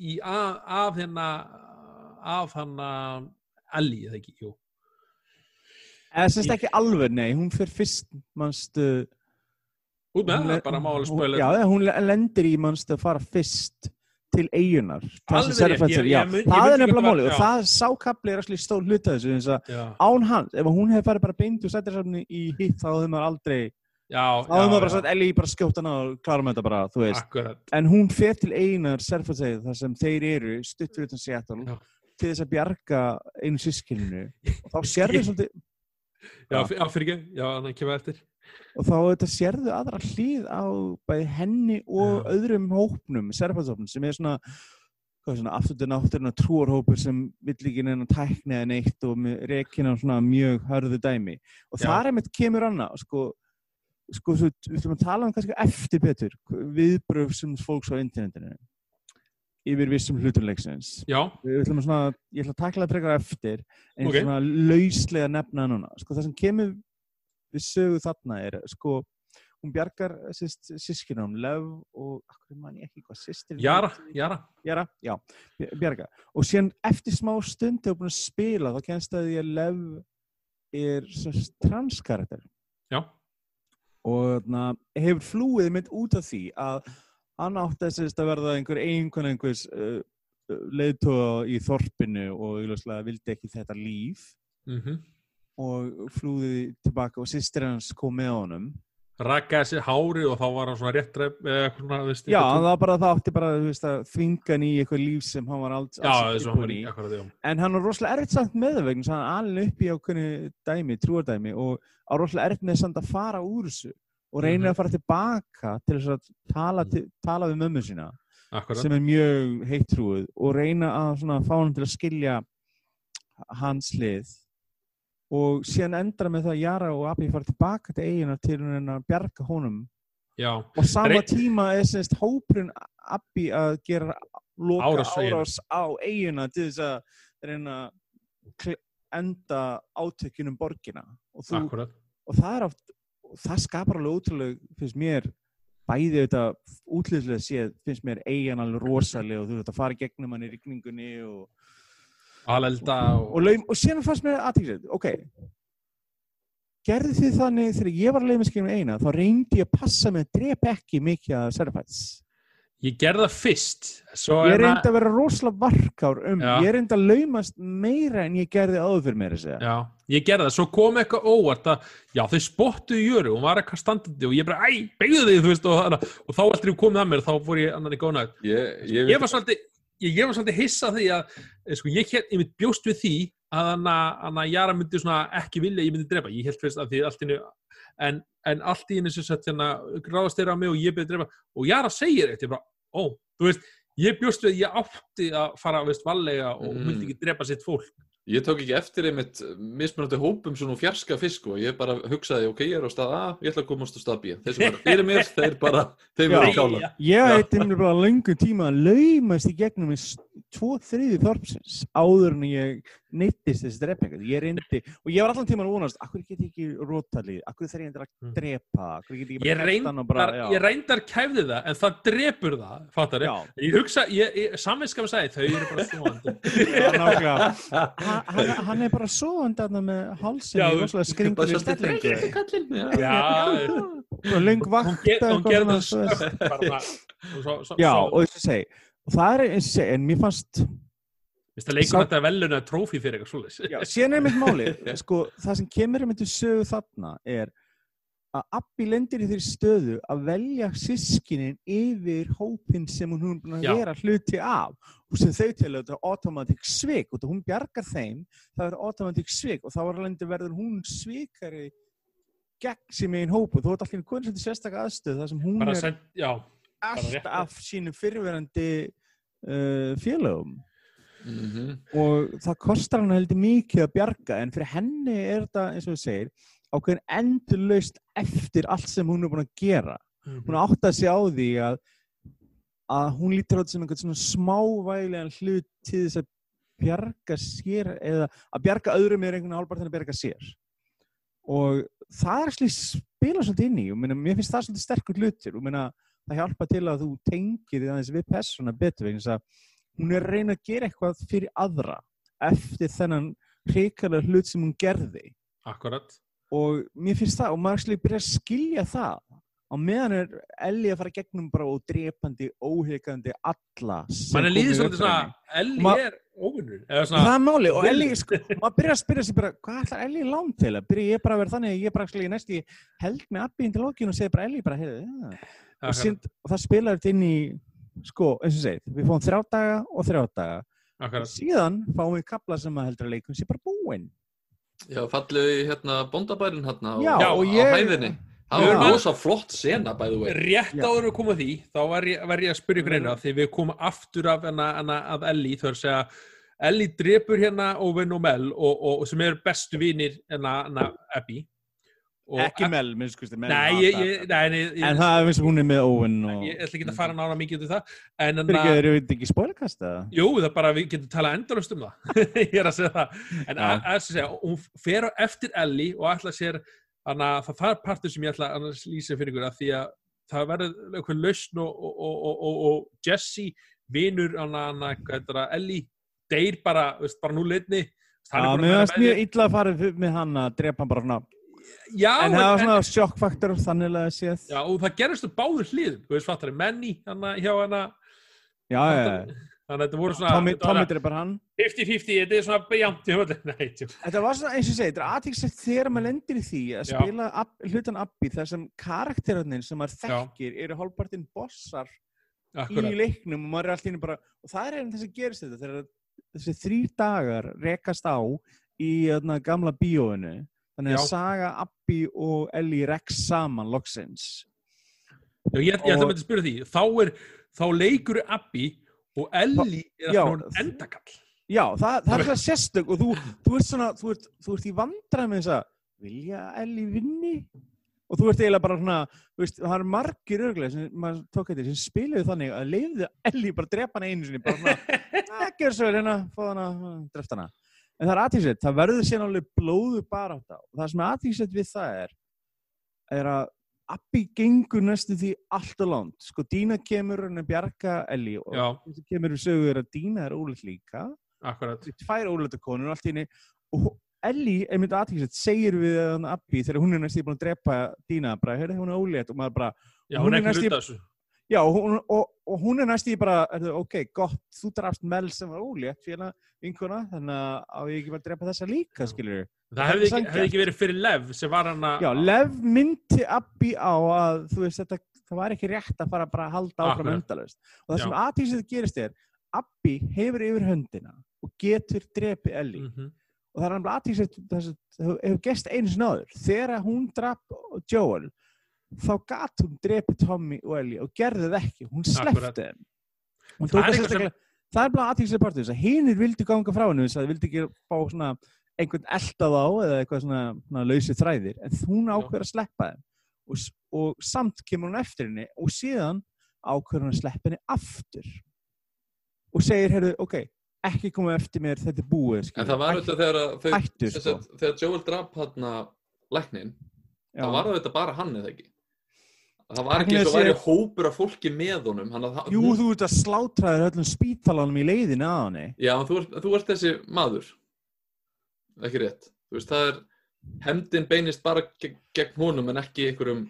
í, að hérna af hann að Ellie, eða ekki, jú.
Eða semst ekki alveg, nei, hún fyrir fyrst, mannstu...
út með það, bara máli
hún-
spölu
Já, hún le- lendir í mannstu að fara fyrst til eigunar. Það
mundi
er nefnilega
það-
og það sákapli er allir stór hluta þessu án hans, ef hún hefði farið bara beint úr sættirsafni í hitt þá hefði maður aldrei,
já,
þá hefði maður bara sagt Ellie bara skjóta hana og klárum þetta bara, þú veist.
akkurat.
En hún fer til eigunar Serfatsegið þar sem þeir eru stutt fyrir utan Seattle
Já.
til þess að bjarga einu sískilinu (laughs) og þá sérðu svolítið
já,
já,
fyrir ekki, já, hann kemur eftir.
Og þá þetta sérðu aðra hlýð á bæði henni og
Já.
öðrum hópnum, serfansópnum sem er svona, hvað er svona aftur náttúruna trúarhópur sem vill ekki neina tækni eða neitt og með rekina svona mjög hörðu dæmi. Og þar er mitt kemur annað sko, sko svo, við ætlum að tala um kannski eftir betur, viðbröf sem fólks á internetinu yfir vissum hluturleiksins
já,
við ætlum að svona, ég ætla að takla það frekar eftir en
Ok.
svona lauslega nefna núna. Sko það sem kemur við sögu þarna er sko hún bjargar sískinum Lev og akkur man ég ekki hvað sýstir
Jara, Jara.
Jara, já, bj- bjarga. Og síðan eftir smá stund þegar hún er búin að spila þá kennst að því að Lev er svona transkarakter.
Já,
og na, hefur flúið mynd út af því að hann átti að verða einhver einkona einhvers uh, leiðtóða í þorpinu og augljóslega vildi ekki þetta líf.
Mhm.
Og flúði tilbaka og sýstir hans kom með honum
rakkaði sér hári og þá var hann svona rétt dreif eða eitthvað svona, veist,
já,
eitthvað
það var bara það átti bara að þvinga hann í eitthvað líf sem hann var alls,
var
í en hann var rosalega erfitt samt með það vegna hann alveg upp í ákveðinu dæmi, trúardæmi og á rosalega erfitt með samt að fara úr þessu og reynir
Mhm.
að fara tilbaka til þess að tala, til, tala við mömmu sína
akkurat.
sem er mjög heittrúið og reyna að svona, fá hann til að skilja hans hlið og síðan endra með það að Jara og Abbi fara tilbaka til eigina til hann að bjarga honum.
Já,
og sama
Rey-
tíma er semst hópurinn Abbi að gera loka
Árás
árás,
á eigina
til þess að reyna enda átökjunum borgina. Og, þú, og það er oft það skapar alveg ótrúlega finnst mér bæði þetta útlýðslega séð finnst mér eigin alveg rosalega og þú veist að fara gegnum hann í rigningunni og,
alelda
og, og, laum, og síðan fannst mér aðtíksið ok gerði þið þannig þegar ég var að leiða með skilum eina þá reyndi ég að passa mig að drepa ekki mikið að Serapæts
ég gerði það fyrst svo
ég
er
reyndi að vera rosalega varkár um
Já.
ég reyndi að laumast meira en ég gerði áður fyrir mér að segja
Já, ég gerði það, svo kom eitthvað óvart að, já, þau spottuðu Jöru, hún var eitthvað standandi og ég bara, æ, beigðu þig, þú veist, og, og þá ég komið að mér, þá fór ég annan í gónað.
Ég, ég,
Ég var svolítið, ég, ég var svolítið hissa því að, eh, sko, ég, ég mitt bjóst við því að hann að Jara myndi ekki vilja ég myndi drepa, ég held fyrst að því allt einu, en, en allt í sagt, hérna, ráðast þeirra á mig og ég byrði drepa, og Jara segir eitt, ég bara, ó, þú veist, ég bjóst við, ég átti að fara, veist, vallega og
Mm.
myndi ekki drepa sitt fólk.
Ég tók ekki eftir einmitt mismunandi hópum svona fjarska fisk og ég bara hugsaði, ok, ég er á stað A, ég ætla að komast á stað B. Þeir sem eru fyrir mér, (laughs) þeir bara, þeir verður kála.
ég heitti mér bara löngu tíma að laumast í gegnum tvo þriði þorpsins áður en ég neittist þessi drepa. Ég reyndi og ég var allan tíma að vonast akkur get ég ekki rótalið, akkur ég endur að
Mm.
drepa? Akkur get ég ekki
Ég
bara bara?
Reyndar,
já.
ég reyndar kæfði það, en það drepur það, fattar Ég? Hugsa, ég, ég, samvinskam sagði, þau eru bara (laughs) (laughs)
hann, hann er bara svoandi þarna með hálsinn í rosalega
svolítið. Já,
og löng
hún, gerði það Svo, svo,
já,
svo,
og þess að segja og það er eins og segja, en mér fannst
það leikur
Sá-
þetta veluna trófi fyrir eitthvað svoleiðis.
Já, síðan er mitt máli, (laughs) sko, það sem kemur um þetta sögu þarna er að Abbi lendir í þeirri stöðu að velja sískinin yfir hópin sem hún er búin að vera hluti af og sem þau til þetta er automatic svik og það hún bjargar þeim, það er automatic svik og þá var alveg verður hún svikari gegn sem einn hópu, þú ert allir hvernig svolítið sérstakka aðstöð þar sem hún
Bara
er
send, já, rétt.
alltaf sínum fyrirverandi uh, félögum
Mhm.
og það kostar hann heldur mikið að bjarga en fyrir henni er þetta eins og þú segir ákveðin endurlaust eftir allt sem hún er búin að gera. Hún átti að segja á því að að hún lítur á þetta sem einhvern svona smávægilegan hlut til þess að bjarga sér eða að bjarga öðrum er einhvern hálfbart en að bjarga sér. Og það er slið spila svolítið inn í og minna, mér finnst það svolítið sterkur hlutur. Og minna, það hjálpa til að þú tengir því aðeins við persóna betur þess að hún er að reyna að gera eitthvað fyrir aðra eftir þennan hrikalega hlut sem hún gerði.
Akkurat.
Og mér finnst það og maður slið byrja að skilja það á meðan er Ellie að fara gegnum bara og drepandi, óhegandi alla sem
Man er líðið svolítið svona,
henni.
Elli
Ma-
er óvinnur.
Það er máli og Ellie, sko, maður byrja að spyrja sig bara, hvað ætlar Ellie lán til að byrja ég bara að vera þannig að ég bara actually næst í held með appin til lokinu og segja bara Ellie bara, heyrðu, ja. og, sínd, og það spilar þetta inn í sko, eins og segið, við fáum þrjá daga og þrjá daga
akkurat.
síðan fáum við kapla sem að heldur að leikum sé bara búinn
Já, fallið í hérna bóndabærin hérna á,
Já,
Já,
og
á
ég
hæðinni. Það var rosa flott sena, by the way.
Rétt áður en við komum að því, þá var ég, var ég að spyrja ykkur einu því við komum aftur af hana, hana af Ellie, þau er að segja Ellie drepur hérna Owen og Mel og, og, og sem eru bestu vinir hana, hana Abby og
ekki Mel, minnst skusti Mel
Nei, ég, ég, nei, ég,
en það er eins og hún er með Owen og
ég ætla ekki að fara nána mikið út í það. En hana,
ekki, eru ekki spoilerkast eða?
jú, það er bara við getum talað endalust um það. (laughs) Ég er að segja það. En
Já.
að, að segja, hún fer á eftir Ellie og ætla sér hana, það, það er partur sem ég ætla að lýsa fyrir ykkur að því að það verður eitthvað lausn og, og, og, og, og, og Jesse vinur það, Ellie deyr bara, veist, bara nú leitni
Já, mér finnst mjög illa að fara með hann að drepa hann bara svona
já,
en það var svona sjokkfaktor þannig að séð
já, og það gerist á báður hliðum þú veist, fattar menni hana, hjá hana
já, já, já.
þannig að þetta voru svona
Tommy er bara hann
50-50, þetta er svona (laughs) tjú.
Þetta var svona eins og segið, þetta er aðtíksett þegar maður lendir í því að
Já.
spila ab, hlutan Abbi þar sem karakterarnir sem maður
Já.
þekkir eru hálfpartinn bossar í
akkurat,
leiknum og maður er alltaf bara og það er einn þess að gerist þetta þegar þessi þrý dagar rekast á í öðna, gamla bíóinu þannig að
Já.
Saga, Abby og Ellie Rex saman loksins
Já, ég, ég ætla að að spyrja því þá, er, þá leikur Abby og Ellie er
Já.
alltaf hún endakall
Já, það, það er það sérstök og þú, þú ert svona, þú ert, þú ert í vandræð með þess að vilja Ellie vinni og þú ert eiginlega bara svona, þú veist, það er margir örglega sem maður tók eitthvað sem spiluðu þannig að leiði Ellie bara drepa hana einu sinni, bara svona, að gera svo vel hérna, fá hana, dreft hana. En það er aðtíksett, það verður síðan alveg blóðu bara á það og það sem er aðtíksett við það er, er að Abby gengur næstu því allt og langt. Sko, Dína kemur henni bjarga Ellie og það kemur við sögur að Dína er óleitt líka.
Akkurat.
Tvær óleita konur og allt í henni og Ellie, einmitt aðtíksett, segir við Abby þegar hún er næstu búin að drepa Dína bara, heyrðu, hún er óleitt og maður bara
Já,
Hún
hún
er
er ekki
já, hún, og, og hún er næstu bara heyrðu, ok, gott, þú drafst Mel sem var óleitt fyrir vinkuna, þannig að ég ekki bara drepa þessa líka, skilur
Það
Það
hefði ekki, hefði ekki verið fyrir Lev sem var hann að
já, Lev myndi Abby á að þú veist, þetta, það var ekki rétt að fara bara að halda áfram
Akkurat.
endalaust. Og það sem aðtíksett gerist er Abby hefur yfir höndina og getur drepi Ellie.
Mhm.
og það er alveg aðtíksett þess að það hefur gest einu sinni áður. Þegar hún drap Joel þá gat hún drepi Tommy og Ellie og gerði það ekki, hún sleppti þeim Hún
Það
tók
er
það sérstaklega- það er bara aðtíksett partur þess að hinir vildi ganga frá hennu þess að það vildi ekki fá svona einhvern elda þá eða eitthvað svona, svona lausi þræðir en hún ákveður að sleppa þeim og, og samt kemur hún eftir henni og síðan ákveður hún að sleppa henni aftur og segir, heyrðu, ok ekki koma eftir mér, þetta er búið
En það var auðvitað þegar að
sko.
að, þegar Joel drap hann læknin,
Já.
þá var auðvitað bara hann eða ekki. Það var ekki eins og væri hópur af fólki með honum. Hann, að,
Jú, þú ert að slátraður öllum spítalanum í leiðinu að henni.
Já, þú ert, þú ert þessi maður. Ekki rétt. Þú veist, það er, hemdin beinist bara gegn, gegn honum en ekki einhverjum,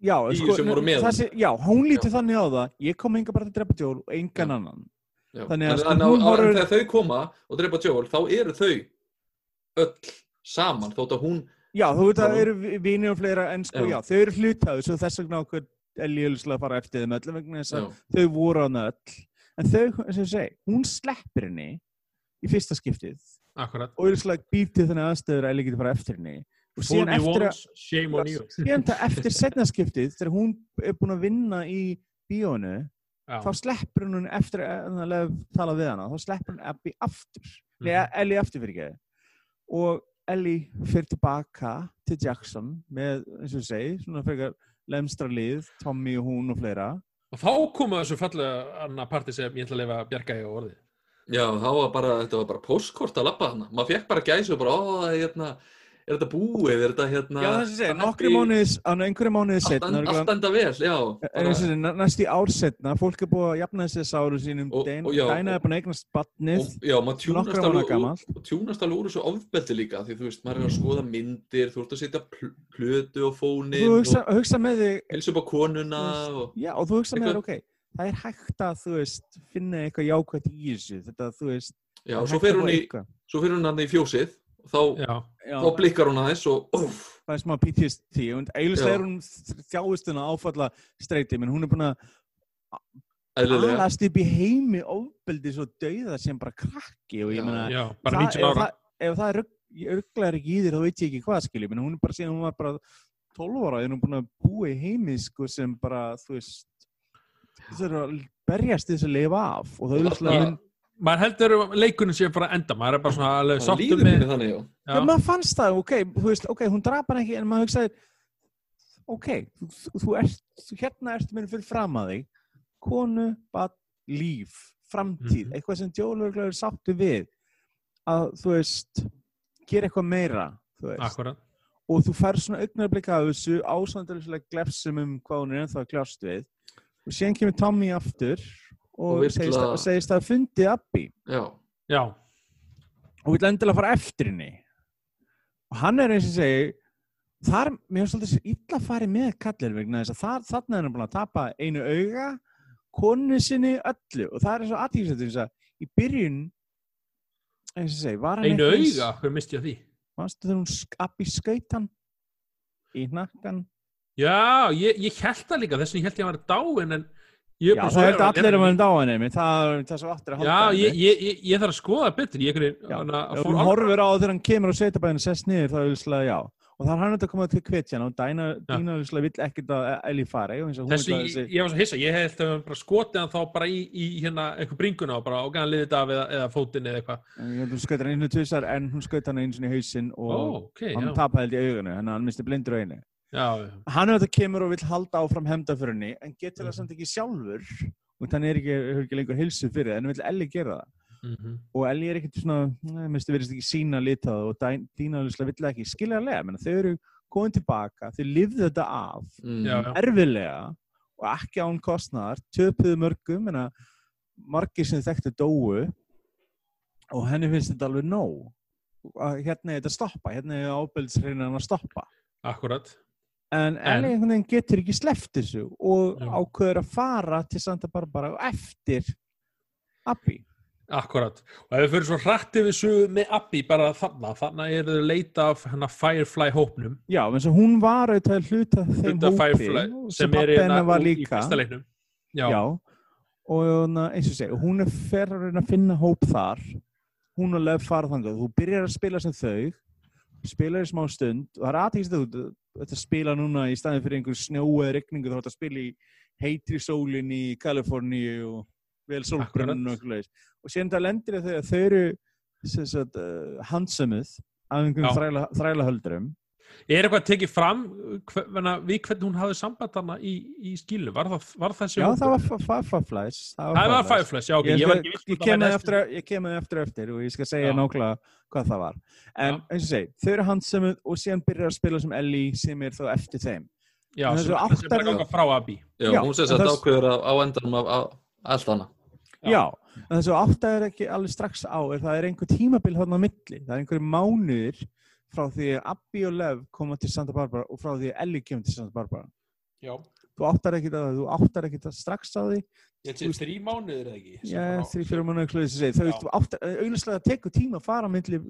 Já,
með
þessi, já, hún lítur þannig á það, ég kom enga bara til að drepa Joel og engan
Já.
annan.
já.
Þannig að, sko, hún
á,
horfir-
en þegar þau koma og drepa Joel, þá eru þau öll saman, þótt að hún,
Já, þú veit að það eru vinir og fleira, en sko,
Já.
þau eru hlutaðu, svo þess vegna okkur Elíulislega að fara eftir þeim öllum vegna þess að þau voru hann öll. En þau, eins og ég segi, hún sleppir henni í fyrsta skiptið
Akkurat
og Elíulislega býti þannig aðstöður að Elí getur fara eftir henni. Og síðan eftir að, síðan það (laughs) eftir setna skiptið, þegar hún er búin að vinna í bíónu,
Já,
þá sleppur hún eftir að tala við hana, þá aftur, nei,
Mhm.
Ellie aftur fyrir ekki og Ellie fyrir tilbaka til Jackson með, eins og ég segi, svona frekar lemstra lið, Tommy og hún og fleira
Og þá komu þessu fallega annar parti sem ég ætla að lifa bjarga í á orði
já, þá var bara, þetta var bara postkort að labba hana. Maður fekk bara gæsu og bara, ó, hérna, er þetta búið, er þetta hérna...
Já, þess að segja,
happy-
nokkri mánuðis, á einhverju mánuði
Allt
setna,
allt enda vel, já.
en og þessi, næst í ár setna, fólk er búið að jafna þessi sáru sínum, Dæn- Dæna er búin að eignast batnið, mánaða
úr,
gamalt.
og tjúnast alveg úr þessu ofbeldi líka því þú veist, maður er að skoða myndir þú ert að setja pl plötu á fónin
þú hugsa,
og
hugsa með þig
helsa upp á konuna
veist,
og,
Já, og þú hugsa með þér, ok, það er hægt að, þú veist, finna eitthvað jákvæmt er
og þá, þá blikkar hún aðeins og óf,
það er smá PTSD, og eiginlega er hún þjáistuna áfalla streyti, menn hún er búin að alast upp í heimi ofbeldi svo dauða sem bara krakki og ég
19
ef ef það rugg- rugglar ekki í þér, þá veit ég ekki hvað skilji, menn hún er bara síðan, hún var bara 12 ára, en hún er búin að búa í heimi, sko, sem bara, þú veist, að berjast til þess að lifa af, og það er
þarna-
Maður heldur leikunum sé bara enda Maður er bara svona alveg
líður
með
þannig,
maður fannst það, ok, þú veist, ok, hún draf hann ekki, en maður hugsaði, ok, þú, þú, þú ert, þú, hérna ertu mér fyrir fram að þig, konu, bad, líf, framtíð,
Mhm.
eitthvað sem djólurglega er sáttu við, að, þú veist, gera eitthvað meira, þú veist,
akkurat.
Og þú fær svona augnarblik af þessu ásandalislega glefsum um hvað hún er ennþá að kljást við, og síðan kemur Tommy aftur, og,
Og
segist,
að-
að, segist að fundi Abby,
já,
Já,
og vill endilega fara eftir henni. Og hann er eins og segi þar, mér finnst alltaf illa að fara með kallir vegna þess að þar, þarna er hann búin að tapa einu auga konu sinni öllu. Og það er eins og aðtíðsættu þess að í byrjun eins og segi, var hann
einu
eins-
auga, hver misti ég að því?
manstu þegar hún skappi skautan í hnakkan
Já, ég, ég held það líka, þess vegna ég held ég að vera dáin en
já, það held allir að maður dá henni menn það er það svo aftur að halda
Já,
henni
ég, ég, ég, ég þarf að skoða betur Ég einhvern
Já,
veginn
hún horfir á það þegar hann kemur á sveitabæðinu sest niður þá er það já og það er hann að koma til kvetjan og Dæna,
Já.
Dína vissulega vill ekkert að Ellie fari og eins og hún
Þessi,
vill að
ég, ég var svo hissa, ég held að við bara skotið hann þá bara í, í hérna eitthvað bringuna og bara ágæðan liðið af eða, eða fótinn eða eitthvað.
Ég að hún skaut hann einu
já. Já.
Hann auðvitað kemur og vill halda áfram hefndaförinni en getur það
Mhm.
samt ekki sjálfur og hann er ekki, hefur ekki lengur hilsu fyrir það en vill Ellie gera það.
Mm
Og Ellie er ekkert svona, neð, minnstu verðist ekki sína litað og vissulega vill ekki. Skiljaðlega, menn þau eru komin tilbaka, þau lifðu þetta af
Mm.
Já, já.
erfilega og ekki án kostnaðar, töpuðu mörgum, en að margir sem þekktu dóu og henni finnst þetta alveg nóg. Hérna er þetta að stoppa, hérna er ábyrðsreinan að stoppa.
Akkurat.
En,
En-
Ellie einhvern veginn getur ekki sleppt þessu og
Já.
ákveður að fara til Santa Barbara og eftir Abby.
Akkurat. Og ef við fyrir svo hratt yfir sögu með Abby bara þarna, þarna er þau leita af hennar Firefly hópnum.
Já, eins og hún var auðvitað hluta þeim
Hluta
hópi
Firefly sem er
pabbi
hérna í- í fyrsta leiknum. Já.
Já, og eins og segja, hún er fer að finna hóp þar hún og Lev fara þangað, þú byrjar að spila sem þau spilar í smá stund. Og það er að þú þetta spila núna í staðin fyrir einhver snjó eða regningu, þú ætti að spila í heitri sólin í Kaliforníu og vel sólbrunn og eitthvað leis og síðan það lendir að þau eru uh, handsömuð af einhverjum
Já.
þræla, þrælahöldurum
Er eitthvað tekið fram hver, venna, við hvernig hún hafði samband hana í, í skílu? Var það, var það
Já, það var Fireflies
Það var Fireflies, já, ok.
Ég,
Ég, var
skal,
ekki viss
ég,
hvort það
kem
væri
með
eftir-
eftir, ég eftir eftir og ég skal segja
Já.
nákvæmlega hvað það var. En
Já.
eins og segi, þau eru handsömmuð og síðan byrjar að spila sem Ellie sem er þá eftir þeim.
Já,
En
sem sem bara ganga frá Abby.
Já,
Já,
hún sem
en
sagt
þess-
ákveður á, endanum af, af allt hana.
Já.
En þessu átt er ekki alveg strax á er það er einhver tímabil hann á milli. Það er einhverju mánuðir frá því að Abby og Lev koma til Santa Barbara og frá því að Ellie kemur til Santa Barbara.
Já.
Þú áttar ekki það, þú áttar ekki það strax á því.
Held sér þrý mánuðir eða ekki?
Já, fyrir mánuðir klúið þess að segja. Þú áttar, auðvitað tekur tíma að fara milli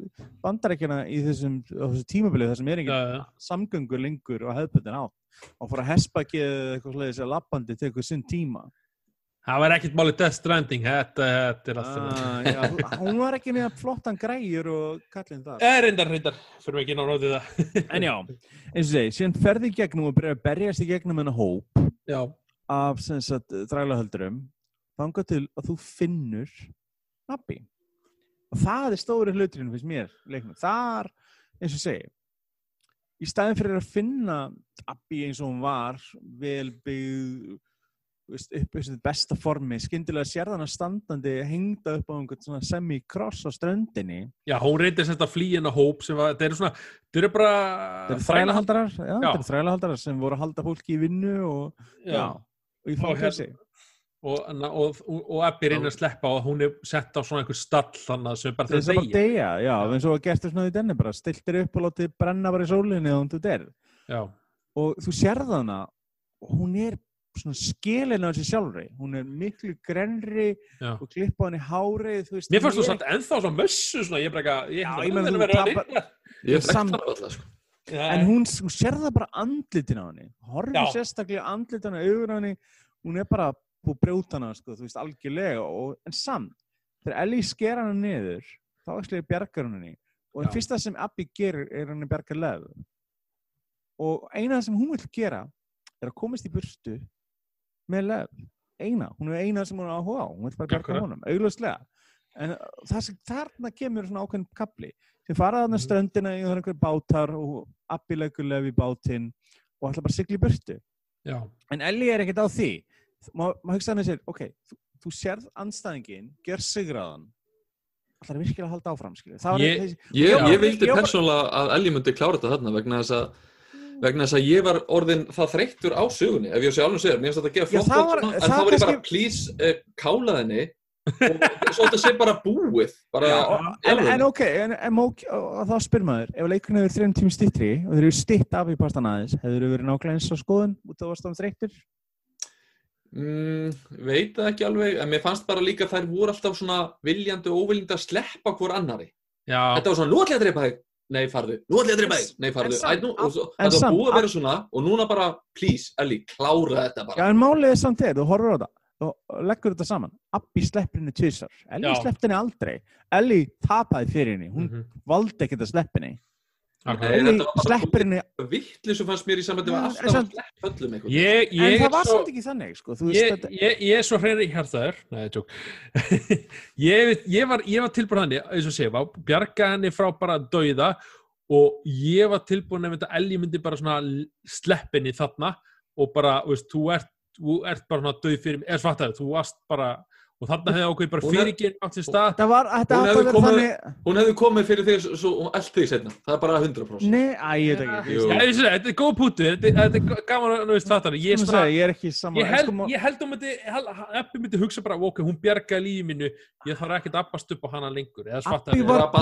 bandarækjana í þessum, á þessu tímabili þar sem er engin
Já, já.
samgöngur lengur og hefðbundin átt og fór að hespaki eða eitthvað sliðis að lappandi tekur sinn tíma
Það var ekkert máli Death Stranding, þetta, er allt fyrir.
ah, (laughs) hún var ekki með flottan græjur og kallinn það
Eh, reyndar, reyndar, fyrir við ekki ná nótið það. (laughs)
en já, eins og segi, síðan ferði í gegnum og byrja að berjast í gegnum hennar hóp
Já,
af sem sagt þrælahöldurum þangað til að þú finnur nabbi. Og það er stóri hluturinn finnst mér í leiknum, þar eins og segi í staðin fyrir að finna Abby eins og hún var vel byggð þú veist, upp í besta formi. Skyndilega sér þannig standandi hengda upp á einhvern svona semi-cross á ströndinni.
Já, hún reyndi að setja flýina hóp sem var, það eru svona, það eru bara...
þetta eru þrælahaldarar, já,
Já.
þetta eru þrælahaldarar sem voru að halda fólki í vinnu og, já,
Já,
og í
Og
fangelsi.
og, og, og, Abby reynir að sleppa og hún er sett á svona einhver stall þannig sem bara
að
að
bara
deyja.
deyja, já, eins og að gertu svona í denni bara, stiltir upp og látið brenna bara í sólinni og þú derð
Já,
og þú sérð hana og hún er skilin á þessi sjálfri hún er miklu grenri
já.
og klippa hann í hárið þú veist,
Mér fannst þú satt ennþá svona mössu svona, ég bara ekki, ég
þú
verið að vinna.
Ég er hana alltaf, sko.
En hún, hún sérð það bara andlitin á henni horfir
Já.
sérstaklega andlitin á augun á henni hún er bara búið að brjóta hana sko, þú veist, algjörlega og, en samt, þegar Ellie sker hana niður þá ekki bjargar hún henni og það fyrsta sem Abby gerir er hann að bjarga leð og eina sem hún vil gera er að komast í burtu með eina, hún er eina sem hún er áhuga á hún vil bara
Akkurat.
honum, augljóslega en uh, það sem þarna kemur svona ákveðin kapli sem fara þarna
Mhm.
ströndina í það er einhver bátar og leð í bátinn og ætla bara að sigla í burtu
já,
en Ellie er ekkert á því má, má hugsa hann að sér, ok þú, þú sérð anstæðingin, gjör sigraðan ætlar að virkilega að halda áfram skilju. það
Ég-
Ég, ég vildi persónulega að Ellie myndi klára þetta þarna vegna þess að vegna þess að ég var orðin það þreyttur á sögunni ef ég sé alveg segir, mér finnst þetta að gefa
Já,
flott út
var-
svona, en
það
þá var ég bara
kannski-
please uh, kála þenni og svo þetta sé bara búið bara,
Já, en, en ok, en, en mók, og, og þá spyr maður ef leikurinn hefur þreim tími stittri og þeir eru stitt af í pastan aðeins hefur þeir verið nákvæmlega eins á skoðun út af að stofn þreyttur?
Mm, veit það ekki alveg en mér fannst bara líka að þær voru alltaf svona viljandi og óviljandi að sleppa hvort annari
já,
þetta var svona, nú ætla ég að dreipa þig nei farðu, nú ætla ég að dreipa þig. Nei farðu,
En samt-
Æ, nú, og, svo,
en
þetta
samt-
búið að vera svona og núna bara, please, Ellie, klára þetta
Já,
bara
en málið er samt er, þú horfur á það og leggur þetta saman. Abbi sleppir henni tvisar Ellie
Já.
sleppti henni aldrei. Ellie tapaði fyrir henni, hún
mhm.
valdi ekkert að sleppa henni
Bara
sleppir henni
vittlu sem fannst mér í við
Ja,
að eitthvað.
Ég,
en
ég,
það var
svo,
samt ekki þannig sko.
ég, ég, ég er svo hreinri hjartaður Nei, tjók (laughs) ég, ég var, ég var tilbúin þannig eins og segja, bjarga henni frá bara dauða og ég var tilbúin ef þetta Ellie myndi bara svona sleppinni þarna og bara, þú veist, þú ert, þú ert bara svona dauð fyrir mig, þú varst bara og þarna hefði ákveð bara
er-
fyrirgefn átt sér stað
þetta var, þetta
Hún hefði
að
komið-
þannig
Hún hefði komið fyrir þig og allt þig setna. Það er bara 100%.
nei, æ, ég veit ekki.
Já, ég þetta er góð pútu, þetta, þetta er gaman að, þú veist, fattar ég,
ég,
er bara-
ég er ekki saman
ég held, ég held hún myndi, Eppi myndi hugsa bara, ok, hún bjargaði lífi mínu, ég þarf ekkert að abbast upp á hana lengur,
Abbi var
var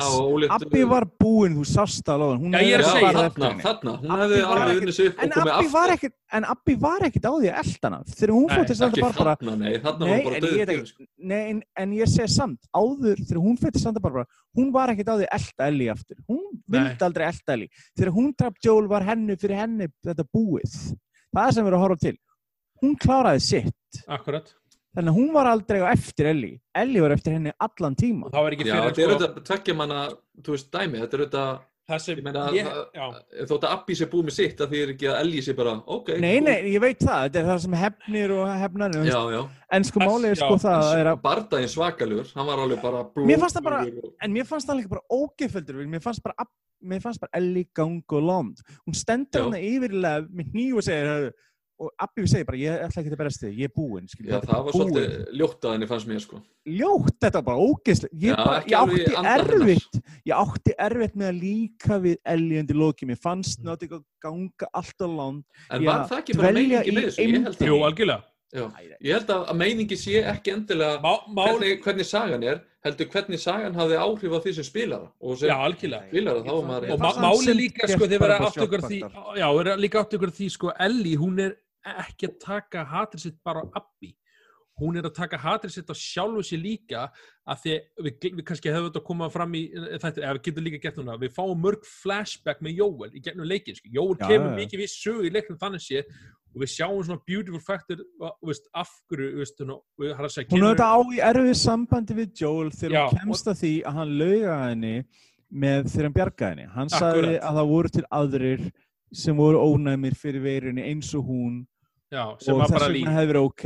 að.
Abbi búinn, þú sást það alveg hún
Já, ég er að
farið
Þarna. Hún
Abbi
hefði
var
alveg unnið sig upp og komið
Abbi var
aftur.
ekkert en Abbi var ekkert á því að eldana þegar hún
Nei,
fór til Santa
Ekki
Barbara
þarna, nei. Þarna var bara
ég veit ekki, nei, en, en ég segi samt, áður þegar hún til Santa Barbara, hún var ekkert á því elda Ellie aftur. Hún vildi aldrei elda Ellie. Þegar hún draf Joel var henni fyrir henni þetta búið. Það sem við erum að horfa til. Hún kláraði sitt.
Akkurat,
Þannig að hún var aldrei á eftir Ellie. Ellie var eftir henni allan tíma.
og það var ekki
Já,
fyrir,
þetta er
sko,
auðvitað tveggja manna, þú veist, dæmi. Þetta er auðvitað, ég meina,
ég,
þótt að Abbi sé búið með sitt, að því er ekki að Elgi sé bara, ok.
Nei, nei, ég veit það. Þetta er það sem hefnir og
já.
En sko málið er sko
já,
það er að
Bardaginn svakalugur, hann var alveg bara
Mér fannst það bara-
og-
En mér fannst það líka bara ógeðföldur Mér fannst bara, mér fannst bara Ellie gang og lond Hún stendur
Já.
hana yfirlega með hníf og segir og Abbi segir bara, ég ætla ekki að berast þig, ég er búinn
það var
búið.
svolítið ljótt að henni fannst mér, sko.
Ljótt, þetta var bara ógeðslega Ég,
Já,
bara, ég átti erfitt Ég átti erfitt með að líka við Ellie undir loki Mér fannst
Mm.
að ganga allt á land
En var það ekki bara
í
með þessu?
Jú, algjörlega
já, ég held að, að meiningi sé ekki endilega
Má, mál,
hvernig, hvernig sagan er, heldur hvernig sagan hafði áhrif á því sem spilara. Og sem
já, algjörlega
spilara, þá var maður...
Mér
og máli líka sko þeir vera átt ykkur því já, vera líka átt ykkur því sko Ellie hún er ekki að taka hatrið sitt bara á Abbi hún er að taka hatrið sitt á sjálfu sér líka að því við, við kannski hefum þetta komað fram í þetta, eða við getum líka gert núna, við fáum mörg flashback með Jóel í gegnum leikin, sko. Jóel
Já,
kemur
já.
mikið við sögu í leiknum þannig sé og við sjáum svona beautiful factor og, veist, af hverju, veist, hún, er að
er þetta á í erfið sambandi við Joel þegar
Já,
hún kemst að því að hann lauga henni með þegar hann bjargaði henni. Hann sagði að það voru til aðrir sem voru ónæmir fyrir veirunni eins og hún
já, sem
og þess vegna hefði verið ok.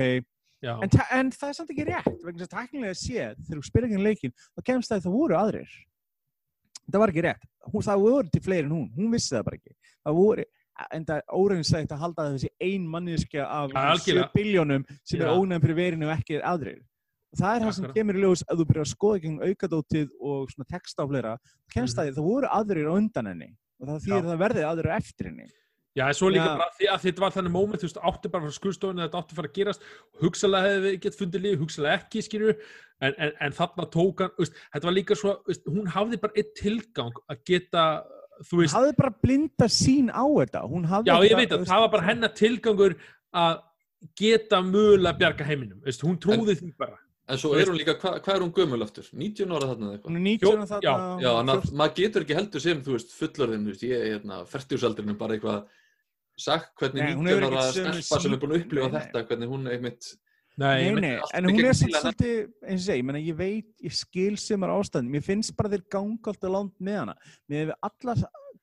En, en það er samt ekki rétt, vegna þess að tæknilega séð, þegar þú spyrir ekki leikin, þá kemst það að það voru aðrir. Það var ekki rétt. Hún, það voru til fleiri en hún, hún vissi það bara ekki. Það voru, en það er óreynslegt að halda að þessi ein manniska af
Ja,
7
algjörlega.
biljónum sem er
Já.
ónæm fyrir verinu og ekki aðrir. Og það er það sem kemur í ljós að þú byrjar að skoða gegn aukadótið og texta á fleira, kemst
Mhm.
það að það voru aðrir á undan henni og það þýðir
Já.
að það verði aðrir eftir henni.
Já, en svo líka
Já.
bara því að þetta var þannig moment, þú veist, átti bara frá skurðstofinu þetta átti að fara að gerast, hugsalega hefði við gett fundið líf, hugsalega ekki, skilju en, en, en þarna tók hann, veist, þetta var líka svo, veist, hún hafði bara eitt tilgang að geta, þú
Hún
veist
hafði bara blinda sín á þetta. Hún hafði
já, ég veit að það var bara hennar tilgangur að geta mögulega bjarga heiminum, veist, hún trúði því bara
En svo er hún líka, hva, hvað er hún gömul aftur? 19 ára þarna eða eitthvað?
Hún er 19 þarna.
Já,
Já, en að, maður getur ekki heldur sem, þú veist, fullorðin, þú veist, ég er hérna, fertjúsaldurinn bara eitthvað sagt hvernig
Nei, hún
19
hefur
ára
ekki sömu
stelpa sem er búin að upplifa
Nei,
þetta, hvernig hún einmitt,
Nei,
Nei, nei, en hún er svolítið, eins og segi, ég, ég veit, ég skil sem er ástæðin, mér finnst bara þeir ganga alltaf langt með hana, með við alla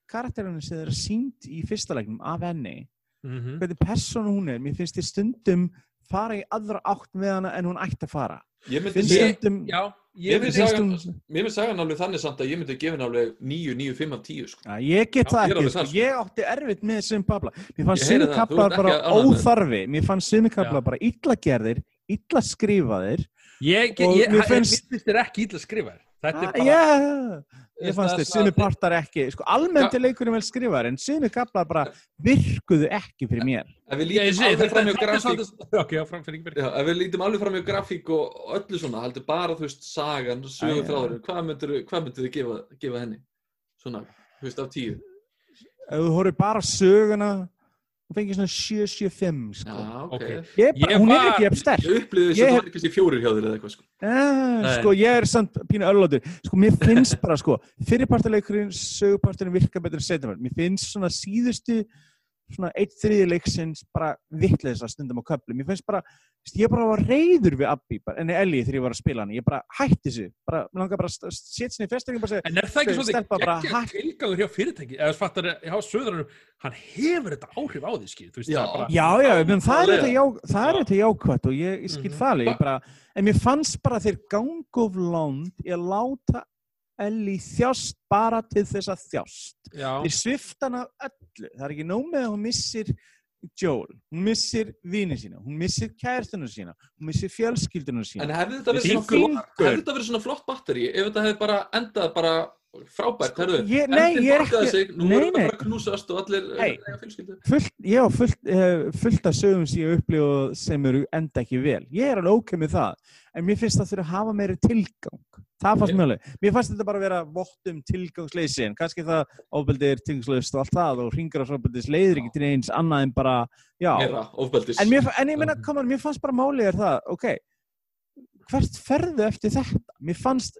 karakterinu sem þeir sínt í fyrsta leiknum af henni,
Mhm.
hvernig persónu hún er, mér finnst þið stundum fara í aðra átt með hana en hún ætti að fara.
ég myndi
Finnst
segja, alveg þannig samt að ég myndi gefa alveg 9, 9, 5 af 10, sko.
Já, ég get
Já,
það ekki, sko.
sko.
ég átti erfitt með sem babla. Mér fannst
ert
bara óþarfi, mér fannst
Já.
bara illa gerðir, illa skrifaðir.
Ég, ég, ég,
finnst-
ég finnst þér ekki illa að skrifa þér Þetta er
Ah,
bara
Já, ég fannst þið, sumi partar ekki, sko almennt er leikurinn vel skrifaðir en sumi kaplar bara virkuðu ekki fyrir mér.
Ef við lítum alveg
þetta
fram
þetta er
grafík,
svolítið Ok, já, fram fyrir ekki
já, ef við lítum alveg fram hjá grafík og öllu svona, heldur bara, þú veist, sagan, sögur þráður, hvað myndir þið gefa, gefa henni? Svona, þú veist, af 10.
Ef þú horfir bara söguna, þú fengir svona 7-7-5, sko.
Já, ok.
Ok.
Ég bara,
Ég
hún
var-
er ekki eftir sterk.
Ég upplýði þess
Ég
að það var ekki þessi fjórir hjá þér eða eitthvað, sko.
Eh,
Nei.
sko, ég er samt pínu öllóttur. Sko, mér finnst bara, sko, fyrirpartaleikurinn, söguparturinn virka betur en setjumar. Mér finnst svona síðustu svona eitt þriði leiksins bara vittleisa stundum á köflum ég finnst bara, ég bara var reyður við Abbi, bara, en Ellie þegar ég var að spila hann ég bara hætti þessu, bara, mér langar bara að setja sinni í festingu og bara segja,
En er það ekki
bara
geggja
hætt-
tilgangur hjá fyrirtæki eða fattar hjá söðranum, hann hefur þetta áhrif á því skil, þú veist,
Já.
það bara
já, já, menn það er þetta já, það er
Já.
þetta jákvætt og ég, ég skil
Mhm.
það alveg, ég en mér fannst bara þeir gang of land að láta Ellie þjást bara til þess að þjást.
Já,
þeir svifta hana öllu. Það er ekki nóg með að hún missir Joel, hún missir vini sína hún missir kærtunum sína hún missir fjölskyldunum sína.
En hefði þetta verið svona svona flott batteri ef þetta hefði bara endað bara frábært, endinn
ég er
borgaði sig, nú voru þetta bara knúsast og allir
Hey.
eiga fjölskyldu.
fullt, ég á fullt, uh, fullt af sögum sem ég upplifa sem eru enda ekki vel. Ég er alveg ok með það en mér finnst það þurfa að hafa meiri tilgang. Það fannst
Ég-
mér alveg, mér fannst þetta bara að vera vottum tilgangsleysi en kannski það ofbeldi er tilgangsleyst og allt það og ringar á ofbeldis leiðir ekki til eins annað en bara, já.
Ofbeldis.
en, mér, en ég meina,
Mhm.
koma, mér fannst bara málið er það, ok hvert ferðu eftir þetta? Mér fannst,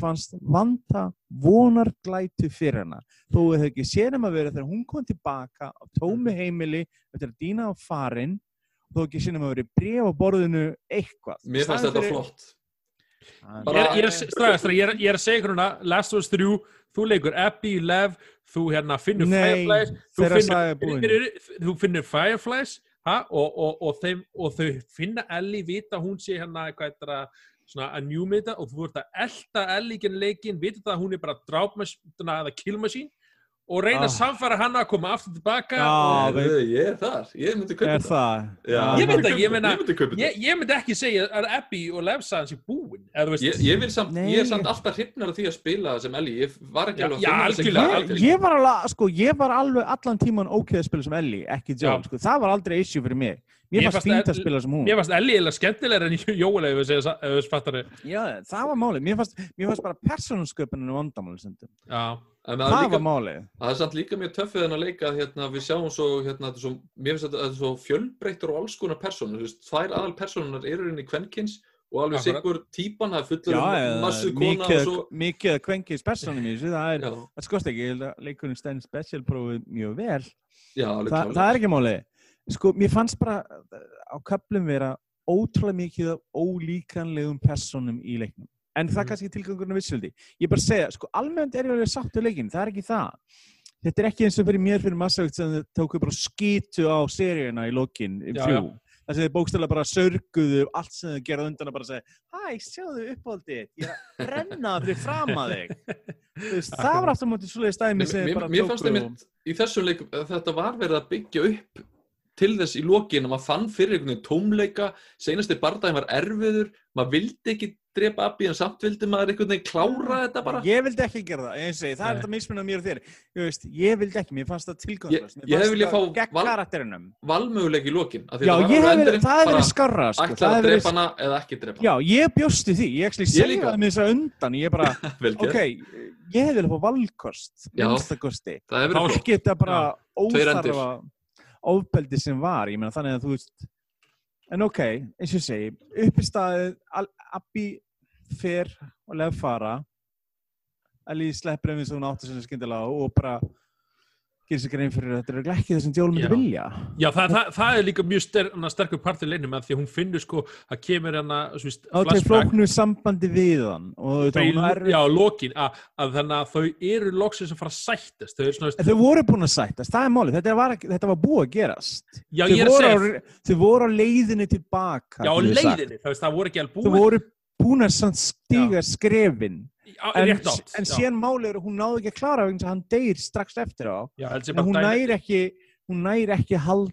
fannst vanta vonarglætu fyrir hana þó við hefði ekki séð um að vera þegar hún kom tilbaka á tómi heimili eftir að dýna á farin þó ekki séð um að vera bref á borðinu eitthvað
Mér fannst þetta
fyrir-
flott. Bara-
ég ég er, stræðast, ég er, ég er að segja núna Last of Us 3, þú leikur Abby, Lev þú hérna finnur
Nei,
Fireflies þú finnur, finnur, þú finnur Fireflies og, og, og, þeim, og þau finna Ellie vita hún sé hérna að njúmita og þú ert að elda Ellie genn leikin, vita það að hún er bara drápmasín eða killmasín og reyna að
Ah.
samfæra hana að koma aftur tilbaka
Já,
og,
Ég er þar, ég myndi kaupa
er
þetta.
það?
Já,
Ég
myndi
ég meina-
Ég myndi
ég, ég myndi ekki segja að Abby og Lev sagan sé búin eða þú veist
Ég, ég, vil samt, ég er samt alltaf hrifnar af því að spila sem Ellie, ég var ekki
Já,
alveg að
já,
finna.
Ég, ég, var alveg, sko, ég var alveg allan tíman ok að spila sem Ellie, ekki Joel
Já.
sko. það var aldrei issue fyrir mig
Mér
fannst fínt að spila sem hún
Mér fannst Ellie eða skemmtilegur en Jóel ef við fattar þið.
Já, það var málið, mér fannst, mér fannst bara persónusköpuninu vandamáli stundum.
Já,
Það
er líka,
var málið.
það er samt líka mjög töffið en að leika að hérna, við sjáum svo, hérna, er svo, mér finnst þetta þetta er svo fjölbreyttur og alls konar persónur, þú veist, þær aðal persónunar eru inn í kvenkins og alveg sigur típan, það er fullur um massu kona og svo,
mikið, mikið að kvenkis persónum í þessu, það er, það skoðst ekki, að leikurinn stæðin special prófið mjög vel.
já, alveg
Þa, það er ekki málið. Sko, mér fannst bara á köplum vera ótrúlega mikið af ólíkanlegum persónum í leiknum. En það er
Mhm.
kannski tilgangurinn vissöldi. Ég bara segja, sko, almennt er ég alveg við leikin, það er ekki það. Þetta er ekki eins og fyrir mér fyrir massavegt sem þau tóku bara skýtu á seríuna í lokin,
Já,
þrjú. Það sem þið bókstæðlega bara sörguðu allt sem þau gerða undan að bara segja Hæ, sjáðu uppáldið, ég að brenna fyrir fram að þig. Veist, það var aftur mútið svoleiðis dæmi sem þið bara
mér fannst
tóku
einmitt í þessum leik að þetta var verið að byggja upp til þess í lokin að maður fann fyrir einhvern veginn tómleika, seinasti bardaginn var erfiður, maður vildi ekki drepa Abby en samt vildi maður einhvern veginn klára þetta bara.
Ég vildi ekki gera það, það er
Nei.
þetta mismunum mér og þér. Ég, veist, ég vildi ekki, mér fannst það tilgangslöst.
Ég- ég hefði viljað fá val-. Valmöguleik í því
Já, ég hef
endurinn
það
bara
verið skarra, sko.
Ætlaði að drepa hana eða ekki drepa
Já, ég bjósti því, ég
Ég
segja það með þess að undan, ég bara, (laughs)
hana.
Ok, ég hefði viljað fá valkost, minnstakosti.
Þá-.
Ekki þetta bara óþarfa ofbeldi sem var, ég meina þannig að þú veist, en ok, eins og segi, upp í staðið, Abbi fer og leð fara, Ellie sleppur einhvers og hún áttur sinni skyndilega og bara gerir sér grein fyrir að þetta er ekki það sem Joel myndi vilja.
Já, það, það, það er líka mjög ster, hana, sterkur partur leinum að því að hún finnur sko að kemur svo víst,
Á til flóknu sambandi við hann hún er,
Já, lokin, að, að þannig að þau eru loksins að fara að sættast þau svona,
þau voru búin að sættast, það er málið, þetta var, þetta var búið að gerast.
já,
Þau
ég er að
voru,
segja
á, þau voru á leiðinni tilbaka.
Já, leiðinni, það, veist, það voru ekki alveg
Þau
búin
voru búin að stíga skrefin.
Já,
En, en
já.
síðan málið er að hún náði ekki að klára vegna að hann deyr strax eftir á.
Já, sé
En hún næri ekki, hún næri ekki hald,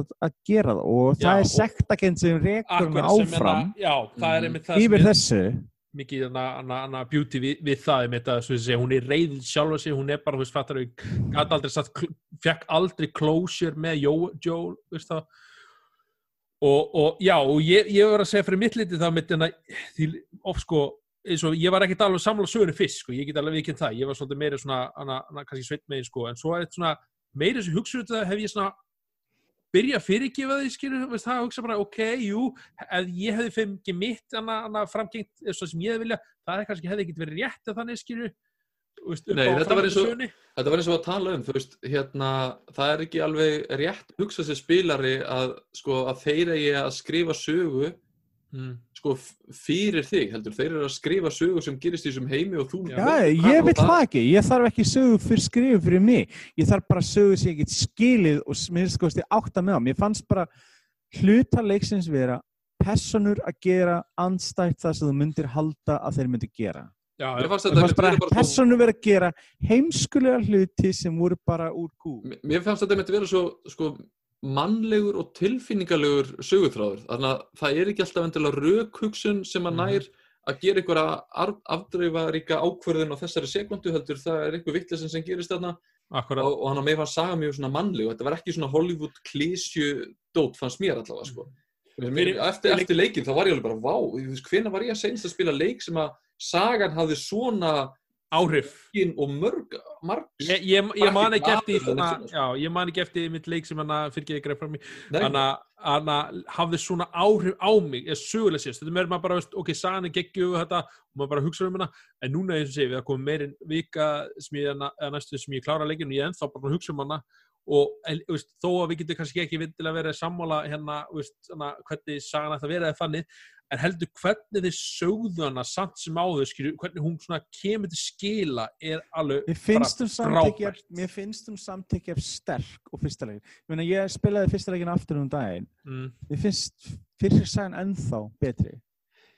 að, að gera það og
Já,
það er
og-
sektakend sem rekur
sem
áfram
Já, er sem
yfir
er
þessu.
mikið hana beauty við, við það svo að segja, hún er reyð sjálfa sig, hún er bara, þú veist, fattar gæti aldrei satt, fekk aldrei closure með Joe, Joe veist það og, og já, og ég, ég var að segja fyrir mitt liti það mitt en að því of sko, og ég var ekkert alveg samla sögunu fyrst, sko, ég get alveg vikinn það. Ég var svolítið meira svona, hana, hana, kannski sveit megin sko, en svo er þetta svona, meira sem hugsa þetta hef ég svona byrja að fyrirgefa því, skilur, veist það, hugsa bara, ok, jú, ef ég hefði fengið mitt hana, framgengt, eða svo sem ég vilja, það er kannski hefði ekkert verið rétt að þannig, skilur, upp
Nei, þetta var eins og-
framtíðsögunni?
Þetta var eins og að tala um, veist, hérna, það er ekki alveg rétt hugsa sér spilari að, sko, að þeir eigi að skrifa sögu,
Mm.
sko, fyrir þig, heldur, þeir eru að skrifa sögu sem gerist í þessum heimi og þú...
Já, ég vil það ekki, ég þarf ekki sögu fyrir skrifu fyrir mig, ég þarf bara sögu sem ég get skilið og minnst skoðast ég átta með á, mér fannst bara hluta leiksins vera personur að gera andstætt það sem þú myndir halda að þeir myndir gera.
Já,
Mér fannst þetta
fannst bara
svo,
personur vera að gera heimskulega hluti sem voru bara úr kú.
mér- fannst þetta myndi vera svo, sko, mannlegur og tilfinningalegur sögutráður, þannig að það er ekki alltaf endilega rökhugsun sem að
Mhm.
nær að gera einhverja afdreifaríka ákvörðun á þessari sekundu heldur, það er einhver vittlesin sem gerist þarna
akkurat.
og, og hann að mér fannst saga mjög svona mannleg og þetta var ekki svona Hollywood klísju dót fannst mér allavega sko. Mér,
Fyrir-
eftir, eftir leikin þá var ég alveg bara vá, hvenær var ég að senast að spila leik sem að sagan hafði svona
Áhrif.
og mörg
Ég, ég, ég man ekki eftir
sko.
já, ég man ekki eftir mitt leik sem hann að fyrir ekki greið frá mig að hafði svona áhrif á mig eða sögulega sést, þetta er bara bara veist, ok, sagan er geggju og þetta og maður bara hugsa um hana. En núna eins og sé, við erum komið meirinn vika sem ég, næstu sem ég klára leikinu ég er ennþá bara að hugsa um hana og veist, þó að við getum kannski ekki vindilega verið sammála hérna, veist, hana, hvernig sagan ætti að vera eða þannig en heldur hvernig þið sögðu hana samt sem áður, skilju, hvernig hún svona kemur til skila er alveg frábært.
mér finnst hún samt ekki af sterk og fyrsta leikin. Ég meina, ég spilaði fyrsta leikin aftur um daginn.
mm,
Mér finnst fyrir sæðan ennþá betri.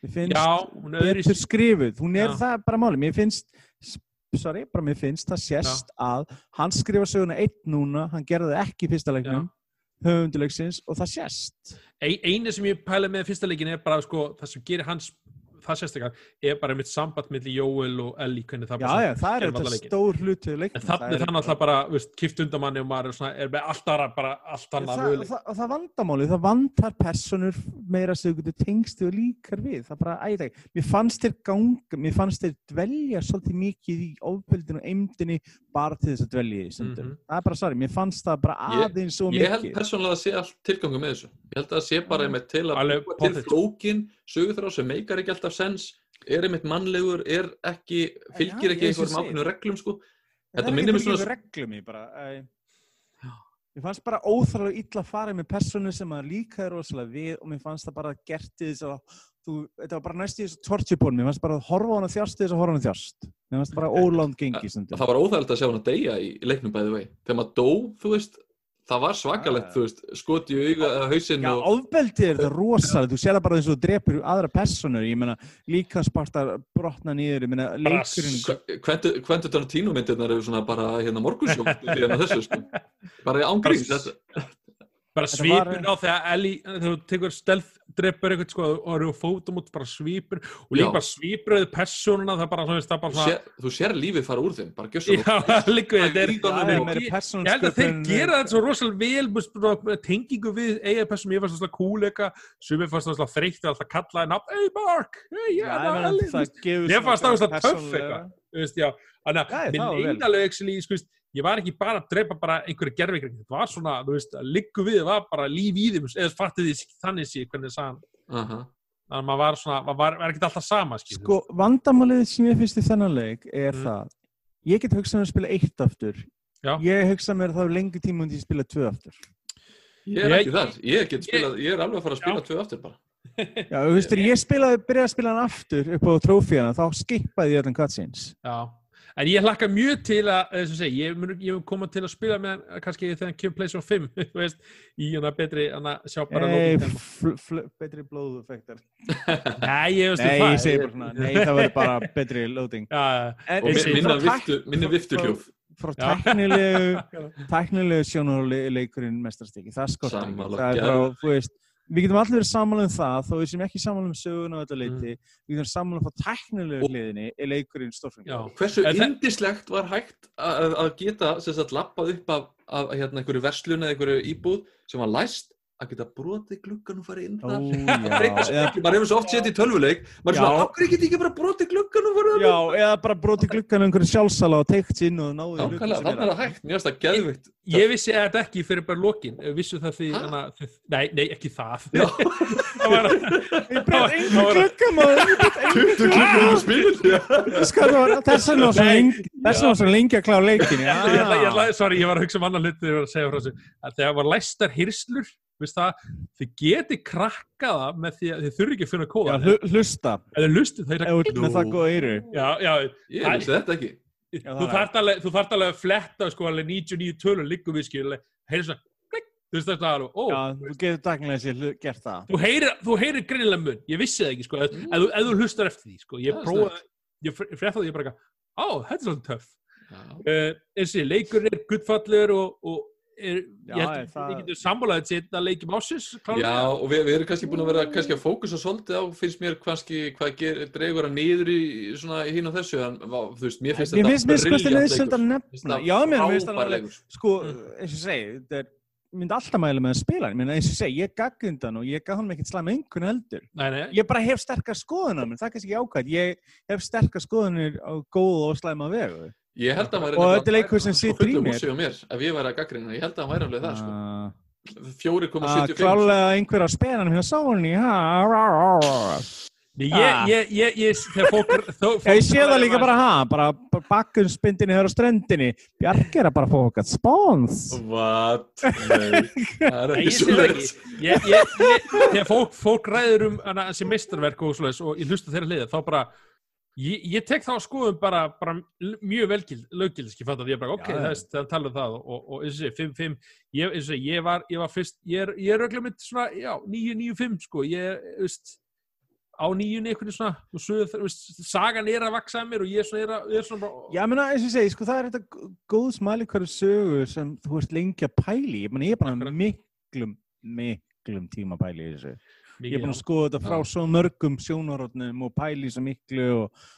Mér finnst
já,
betur skrifuð. Hún er
Já.
það bara máli. Mér finnst, sorry, bara mér finnst það sést að hann skrifa söguna einn núna, hann gerði það ekki í fyrsta leiknum, höfunduleiksins og það sést.
Ein, eini sem ég pæla með fyrsta leikin er bara sko, það sem gerir hans það sérstakar, er bara mitt samband milli Jóel og Ellie, hvernig það
Já,
bara
já, það er þetta stór hlutu
en þannig þannig alltaf bara, veist, kift undan manni og maður er, svona, er með allt aðra, bara allt
Og
annað
það, og, það, og það vandamáli, það vandar personur meira sem þú getur tengst og líkar við, það bara æðið. Mér fannst þér ganga, mér fannst þér dvelja svolítið mikið í ofbeldinu og eimdini bara til þess að dvelja í stundum.
Mhm.
Það er bara sorry, mér fannst það bara
Ég-
aðeins svo
Ég held
mikið.
persónulega að sé allt tilgangu með þessu. Ég held að það sé bara einmitt til að til flókin sögutráð sem meikar ekki alltaf sens, er einmitt mannlegur, er ekki, fylgir ekki
ég
einhverjum
segir.
ákveðnu reglum sko.
En
Þetta
er
minnir mig svona,
reglum í bara. æ. Mér fannst bara illa að fara með personu sem að líkaði rosalega við og mér fannst það bara gert í þess að þú, þetta var bara næst í þessu tortjubón, mér fannst bara að horfa á hana þjást þess að horfa á hana þjást. Mér fannst bara ólánd gengi stundum.
það var óþægild að sjá hann að deyja í leiknum bæði vei. Þegar maður dó, þú veist, það var svakalegt,
Já.
þú veist, skoti í auga eða hausinn
Já,
og...
ofbeldi er þetta rosalega, þú sér það bara eins og þú drepur aðra personur, ég meina líkanspartar brotna nýður, ég meina leikurinn,
Kventu Tarantino myndirnar eru svona bara hérna morgunsjó hérna þessu sko. Bara (laughs) ángríns
Bara-
þetta.
Bara
var-
svipur á þegar Ellie, þegar þú tekur stealth dreppur eitthvað sko og eru fótum út bara svipur og líka bara svipur eða persónuna það er bara, svona, það bara
Þú
svona
sér, þú sér lífið fara úr þeim, bara (laughs)
er
er
er meiri
ég held að þeir gera þetta svo rosalega vel tengingu við eiga persónum, ég fannst svona kúleika sumir fannst svona þreytt alltaf kallaði nafn hey Mark, hey
ég
Ellie.
svona
fannst svona töff eitthvað. Þú veist, já, þannig að
var
minn actually, sko, veist, ég var ekki bara að drepa bara einhverju gerfikring, þetta var svona, þú veist, að liggu við, það var bara líf í þeim, eða fattið því þannig sé hvernig það sagði,
Aha.
þannig að maður var svona, maður var, var ekki alltaf sama, skil.
Sko, vandamálið sem ég finnst í þennan leik er
Mm.
það, ég get hugsað mér að spila eitt aftur,
Já.
ég hugsa mér að það er lengi tíma undir að spila tvö aftur.
Ég er
Ég-
ekki þar, ég, get spilað, ég er alveg að fara að spila
Já.
tvö aftur bara
Já, þú veist, ég spilaði, byrjaði að spila hann aftur upp á trófíana, þá skipaði ég allan cutscenes.
Já, en ég hlakka mjög til að, að segja, ég mun, ég mun koma til að spila með hann, kannski þegar hann kemur PlayStation 5, (laughs) þú veist, í hana betri, hana, sjá bara
Nei, fl- fl- betri blóðeffektar. (laughs)
Nei, ég veist
Nei,
það.
ég segi bara svona, nei, það verður bara betri loading.
Já,
En,
Og
frá
minni
frá-
viftuhljóð
Frá
Já.
tæknilegu, (laughs) tæknilegu sjónuleikurinn mestarstiki, það.
Sammála,
Það er bara, þú veist, við getum allir verið sammála um það, þó við sem ekki sammála um sögun og þetta
Mm.
leiti, við getum sammála um það tæknilegu
Og-
hliðinni er leikurinn
já.
stórfengur.
Hversu indislegt var hægt að, að geta lappað upp af, af hérna, einhverju verslun eða einhverju íbúð sem var læst að geta brotið gluggan og farið inn þar? (laughs) maður hefur svo oft séð í tölvuleik. Maður er svona, okkur get ég ekki bara brotið gluggan og farið
Já, eða bara broti gluggan einhverju sjálfsala og teikt inn og náðu
þannig er það hægt, mér finnst það geðvikt
Ég vissi að þetta ekki fyrir bara lokin. Vissu það því, hana, þið, nei, nei, ekki það. (laughs) Það var
Ég breyt engu glugga maður ég breyt engu
20 klukkur á spil
það Þess Þess vegna var svo lengi að klára leikin
sorry, ég var að hugsa um annan hluti þegar ég var að segja frá þessu. Að þegar var læstar hyrslur veist það, þið geti krakkaða með því að þið þurfi ekki að finna
Já,
kóða
hlu- hlusta.
Eða
Ef þú ert með það góða eyru
já, já,
Ég vissi þetta ekki.
Já,
þú
það
þarft alveg, alveg að fletta sko alveg 99 tölur liggum við skil heyrir svona, klikk, þú veist það alveg ó,
Já, þú getur daglega sér gert það.
Þú heyrir, þú heyrir greinilega mun. Ég vissi það ekki sko, ef, ef, þú- ef þú hlustar eftir því sko, ég
Það er
prófaði, ég fréttaði ég bara eitthvað, á, þetta er svolítið töff.
Já.
uh, eins og leikur er guttfallur og, og er,
Já,
ég held að við getum sammálaðið setna leikjum ásins
Já, og við, við erum kannski búin að vera kannski að fókusa svolítið á, finnst mér kannski hvað ger, dreigur að niður í svona í hinn og þessu, en þú veist, mér finnst
Mér finnst mér
brilliant
þetta neðsönd að.
Finnst
nefna Já, mér finnst
frábær
alveg
leikur.
Sko, eins og segi Þetta er myndi alltaf mæla með að spila hann, Menna, eins og segi, ég gaggrind hann og ég gaf hann ekkert slæm einhvern heldur
nei, nei,
ég bara hef sterkar skoðunar það er kannski ekki ákvæmt, ég hef sterkar skoðunir á góð og slæma vegu
Ég held að hann væri
Og þetta er leikur sem
sko
situr í
fullu
mér.
húsi á mér, ef ég væri að gaggrina, ég held að hann væri alveg það, sko.
að
4,75
klálega einhver á spenanum hjá Sóni Ah.
ég, ég, ég, ég, þegar fólk, (laughs) þó, fólk
ég sé það líka bara ha? Bara bakkunspindinni hér á ströndinni. Bjarki er að bara fá okkar spons
What? (laughs) Nei, það er ekki svo
ég, þegar fólk, ræður um þessi meistarverk og ég hlusta þeirra hliða þá bara ég, ég tek þá skoðum bara, bara mjög löggild ég fatt að ég bara, ok,
já.
það er það tala um það og, eins og sé, 5-5 ég, ég var, ég var fyrst, ég er, ég er öglega mitt svona, já, 9-9-5 sko, ég, veist á nýjunni einhvern svona og svo, veist, sagan er að vaksa að mér og ég er svona, er, að, er svona bara,
Já, menna, eins og ég segi, sko, það er þetta góð smæli hverju sögu sem þú ert lengi að pæli ég, meni, ég er bara miklum miklum tíma að pæli í þessu ég
mikið
er búin að skoða þetta frá
Já.
svo mörgum sjónarotnum og pæli svo miklu og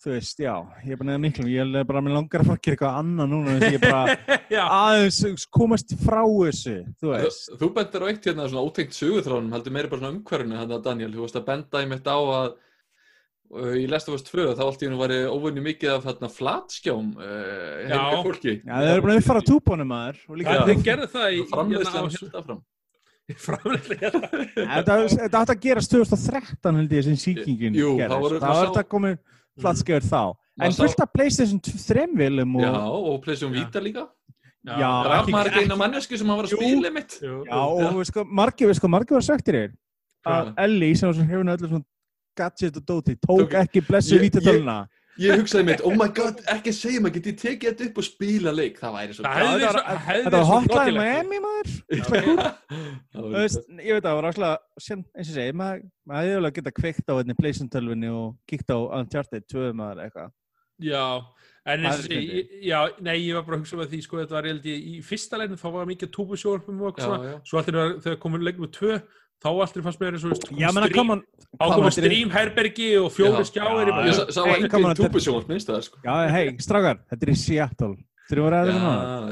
þú veist, já, ég er bara neða miklum ég er bara með langar að fara að gera eitthvað annað núna að ég bara (laughs)
já,
aðeins komast frá þessu þú veist,
Þú bendir á eitt hérna svona ótengt sögutráðunum, heldur meiri bara svona umhverfinu hérna Daniel, þú veist að benda í mitt á að uh, í Last of Us 2 þá allt í hennu var óvinni mikið af hérna flatskjám uh, heimlega fólki.
já, það er búin að uppfara túbónum maður og líka
Já.
þið gerðu það í
Framleiðslan held áfram.
Framleyslega
Þetta átti að gerast 2013 held ég sem síkingin
Jú,
gerist. var
sá-
þetta komin flatskefur þá. En fullt af Playstation 3 vilum og,
Já,
já,
og Playstation
Já.
Vita líka.
Já,
Raf
ekki-
maður ekki eina mannesku sem var að spila mitt.
Jú,
og sko, margir, við sko, margir var söktir þér að? Ellie sem var hefur svona gadget og dóti, tók
Tók-
ekki blessu
Ég-
vítutöluna.
Ég hugsaði mitt, oh my god, ekki segja maður, getið tekið þetta upp og spila leik. Það væri svo
Það hefði
þetta
svo- hefði
Þetta
verið
var
svo
hotline. Miami maður. (laughs) Þú veist, ég veit að það var áslega, sem, eins og segi, maður, hefði alveg getað kveikt á einni Playstation tölvunni og kíkt á Uncharted 2 maður eitthvað.
Já, en eins og ég- já, nei, ég var bara að hugsa með því, sko, þetta var ég ég í fyrsta leginn, þá var mikið túbusjórfum og eitthvað svo alltaf þegar komum leiknum tvö, þá alltaf fannst mér eins og,
on,
streamherbergi og fjóri Ég
sá-
þetta-
túbusjónvarp minnst það, sko.
Já, hei, strákar, þetta er í Seattle. Þurfum við að ræða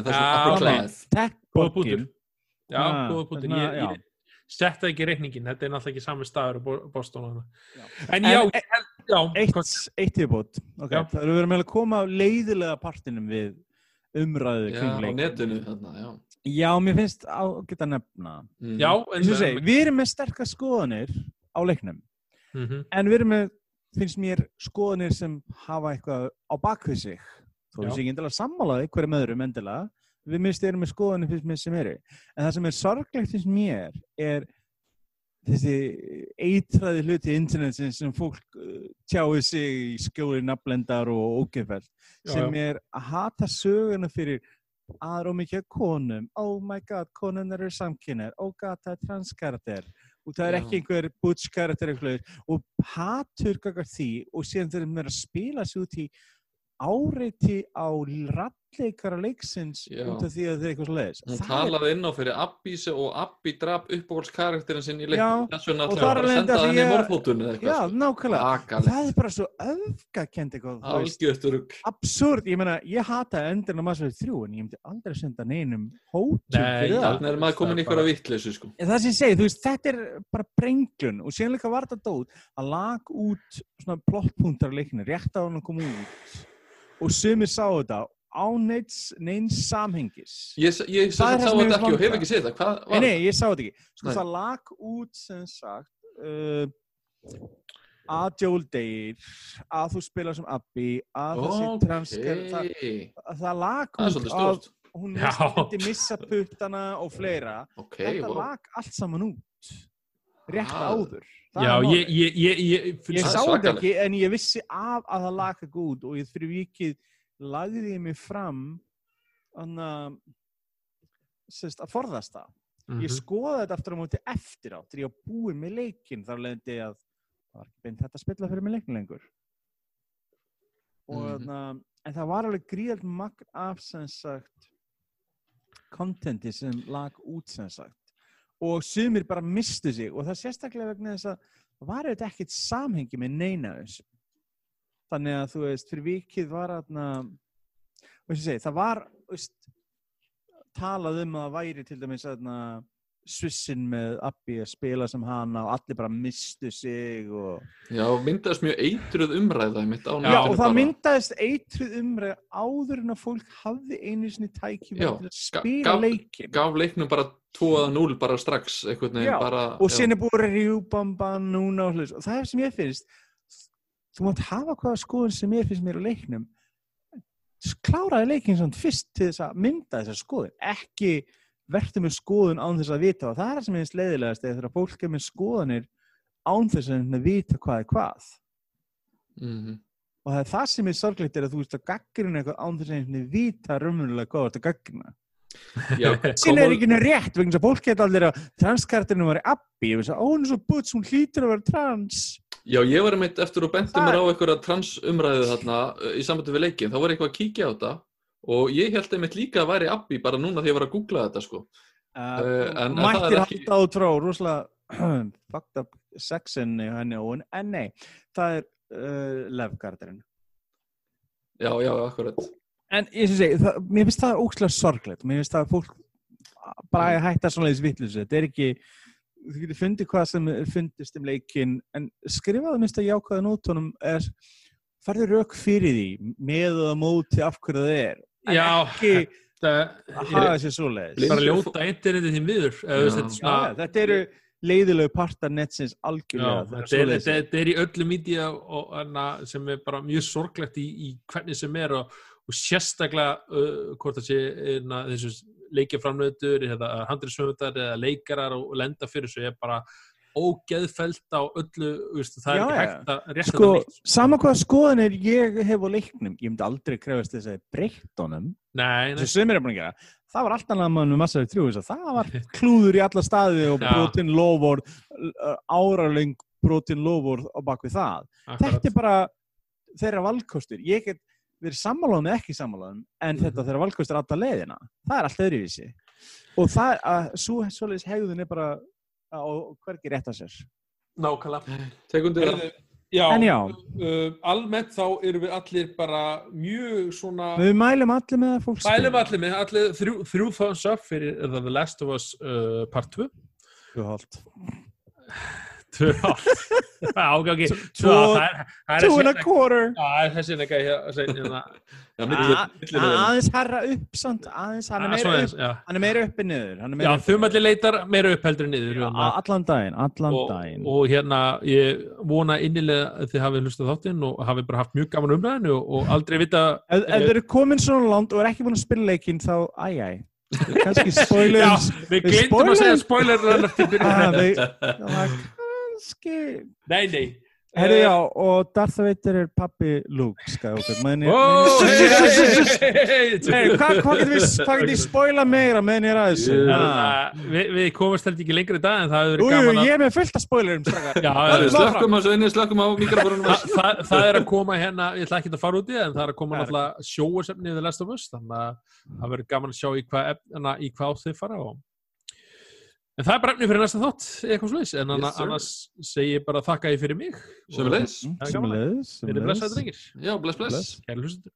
það er
góða pútur. Já,
Ah,
góða pútur.
já.
ég setta ekki reikningin, þetta er náttúrulega ekki sami staður á Bo- Boston. En
En
já,
e- Eitt.
Já.
Það eru verið með að koma á leiðilega partinum við umræðu
Já,
kring
á
leik.
netinu þarna, já.
Já, mér finnst á geta nefna.
Mm.
já, en
Eins og segi, við erum með sterkar skoðanir á leiknum.
Mhm.
En við erum með, finnst mér, skoðanir sem hafa eitthvað á bakvið sig. Við séum ekki endilega sammálaði hverjum öðrum endilega. Við minnst erum með skoðanir finnst mér sem eru. En það sem er sorglegt finnst mér er þessi eitræði hluti internetsin sem fólk uh, tjáði sig í skjóri nafnlendar og ógeðfell
Já,
sem er að hata söguna fyrir aðra og mikið konum. Oh my god, konunar eru samkynnar oh god, það er transkarakter. Og það er
Já.
ekki einhver butch karakter eitthvað, og hatur því og síðan þeir eru að spila sig út í áreiti á ralleikara leiksins
Já.
út af því að það er eitthvað svo leiðis.
Hún talaði inn á fyrir Abbi se- og Abbi drap uppáhaldskarakterin sinn í
Já,
leiknum. Þess vegna
og
ætlaði að
leiðandi
senda
að
henni
ég-
morðhóttun eða
Já,
eitthvað.
nákvæmlega. Það er bara svo öfgakend eitthvað, absúrt. Ég meina, ég hata endurinn á Effect 3 en ég myndi aldrei senda neinum hótum
Nei,
fyrir það.
Þannig er maður komin
Það er
ykkur að vittleysu, sko.
Það sem ég segi, þú veist, þetta er bara brenglun og líka var þetta dót að lag út svona plottpunktar og sumir sá þetta á neins, neins samhengis.
Ég, ég sá þetta ekki og hef ekki séð. Hvað
Nei, nei, ég sá þetta ekki. Sko það lag út sem sagt uh, að Joel deyr, að þú spila sem Abby, að það sé transker, það,
það
lag út að hún
Já.
myndi missa puttana og fleira.
Ok,
þetta
vá.
lag allt saman út, rétt
Ah.
áður.
Já, ég, ég, ég, ég,
sá þetta ekki en ég vissi af að það laga gút og ég fyrir vikið lagði ég mig fram að að forðast það.
Mhm.
Ég skoði þetta aftur á móti eftir á þegar ég var búinn með leikinn þar leðandi að það var ekki beint þetta að spilla fyrir mig leikin lengur. Og,
Mhm.
mm. En það var alveg gríðalt magn af sem sagt kontenti sem lag út sem sagt og sumir bara mistu sig og það sérstaklega vegna þess að var auðvitað ekkert samhengi með neina þessu. Þannig að þú veist, fyrir vikið var aðna, það var, veist, talað um að væri til dæmis aðna svissin með Abbi að spila sem hana og allir bara mistu sig og...
Já, myndaðist mjög eitruð umræða
Já, og það
bara.
myndaðist eitruð umræð áður en að fólk hafði einu sinni til að spila
gaf-
leikin.
Gaf leiknum bara 2-0 bara strax,
Já,
bara...
og síðan er búið að rjúbamba núna og og það er sem ég finnst þú mátt hafa hvaða skoðun sem ég finnst mér á leiknum kláraði leikin samt fyrst til þess að mynda þessa skoðun ekki verður með skoðun án þess að vita og það er það sem ég finnst leiðilegast eða þegar fólk er með skoðanir án þess að vita hvað er hvað.
Mhm.
og það er það sem er sorglegt er að þú veist að gaggrina eitthvað án þess að vita raunverulega hvað að gaggrina (laughs)
kom
er ekki nefn rétt vegna þess að fólk geta allir að transkartinu var og þess að ó, hún er svo butts, hún hlýtur að vera trans.
Já, ég var einmitt eftir og benti
Það
mér
er-
á einhverja transumræðu þarna uh, í sambandi við leikin, þá var eitthvað að kíkja á þetta og ég held einmitt líka að væri Abbi bara núna því ég var að googla þetta sko.
uh,
Eh, en- en
mættir
er ekki-
halda út frá rosalega (clears throat) fucked up sexin í henni og en nei, það er uh, lefgarderinn
Já, já, akkurat.
en ég segi, það, mér finnst það ókslega sorglegt mér finnst það að fólk bara að hætta svona þessi vittlusu þetta er ekki, þú getur fundið hvað sem fundist um leikin en skrifaðu minnst að jákvæða nótunum er farðu rauk fyrir því með og á móti af hverju það er en
Já,
ekki
það
að hafa sér svoleiðis.
Blind-
bara ljóta internetið því miður þetta er
Já,
svona,
já, þetta eru leiðilegu partar netsins algjörlega
þetta, er, í öllu hana, sem er bara mjög sorglegt í, í hvernig sem er og, og sérstaklega uh, hvort það sé na, þessu leikjaframlöður eða handriðsöfundar eða leikarar og, og lenda fyrir þessu er bara ógeðfælt á öllu veist, það er
Já,
ekki
já.
hægt að rétta
sko,
þetta neitt
sama hvaða skoðanir ég hef á leiknum, ég myndi aldrei krefast þess að breytt honum, er búin að gera. Það var allt annað mann með þrjú þess að það var (laughs) klúður í alla staði og
Já.
brotin lofur áraleng brotin lofur á bakvið það.
Akkurat.
þetta er bara þeirra valkostur ég get verið sammálaðum eða ekki sammálaðum en
Mhm.
þetta þeirra valkostur alltaf leiðina. Það er allt öðruvísi. Og það að svo svoleiðis á hvergi rétt að sér
Nákvæmlega Já,
En já.
Uh, almennt þá erum við allir bara mjög svona
við mælum allir með fólk
Bælum allir með allir þrjú, þrjú thumbs up fyrir The Last of Us uh, part 2
Tvöholt.
Tvö hálf Já, ok, ok. Er- það er
Two and a quarter.
Það er þessi neka hérna.
Aðeins herra upp samt, aðeins, hann er meira er uppi niður. Hann er
Já, þumalli leitar meira upp heldur en niður hérna.
Allan daginn, allan daginn.
og hérna, ég vona innilega að þið hafið hlustað þáttinn og hafið bara haft mjög gaman umræðinu og, og aldrei vita
ef, þau eru komin svona langt og er ekki búin að spila leikinn þá, æj, æj. Kannski (laughs) spoilum
Já, við gleymdum að segja spoiler
Ah, það var kannski.
Nei, nei,
Herri já, og Darth Vader er pappi Luke Skywalker. Hvað hva getur við, spoila meira er að þessu?
Við, komast held ekki lengur í dag en það hefur verið gaman að
ég er með fullt af spoilerum strákar.
Já,
Það er
já,
slökkum á sveinu, slökkum á mikrofónum
Þa, það, það er að koma hérna, ég ætla ekki að fara út í það en það er að koma náttúrulega sjóasefni við Last of Us þannig að það verður gaman að sjá í hvað, efna, í hvað átt þið fara og... en það er bara efni fyrir næsta þátt eitthvað sluðis, en
Yes,
annars segi ég bara þakka ég fyrir mig
Sömuleiðis.
Mm,
Það er gaman.
Sömuleiðis,
Verið blessaði
sömuleiðis.
drengir,
Já, bless, bless.
Bless.
kæri hlustendur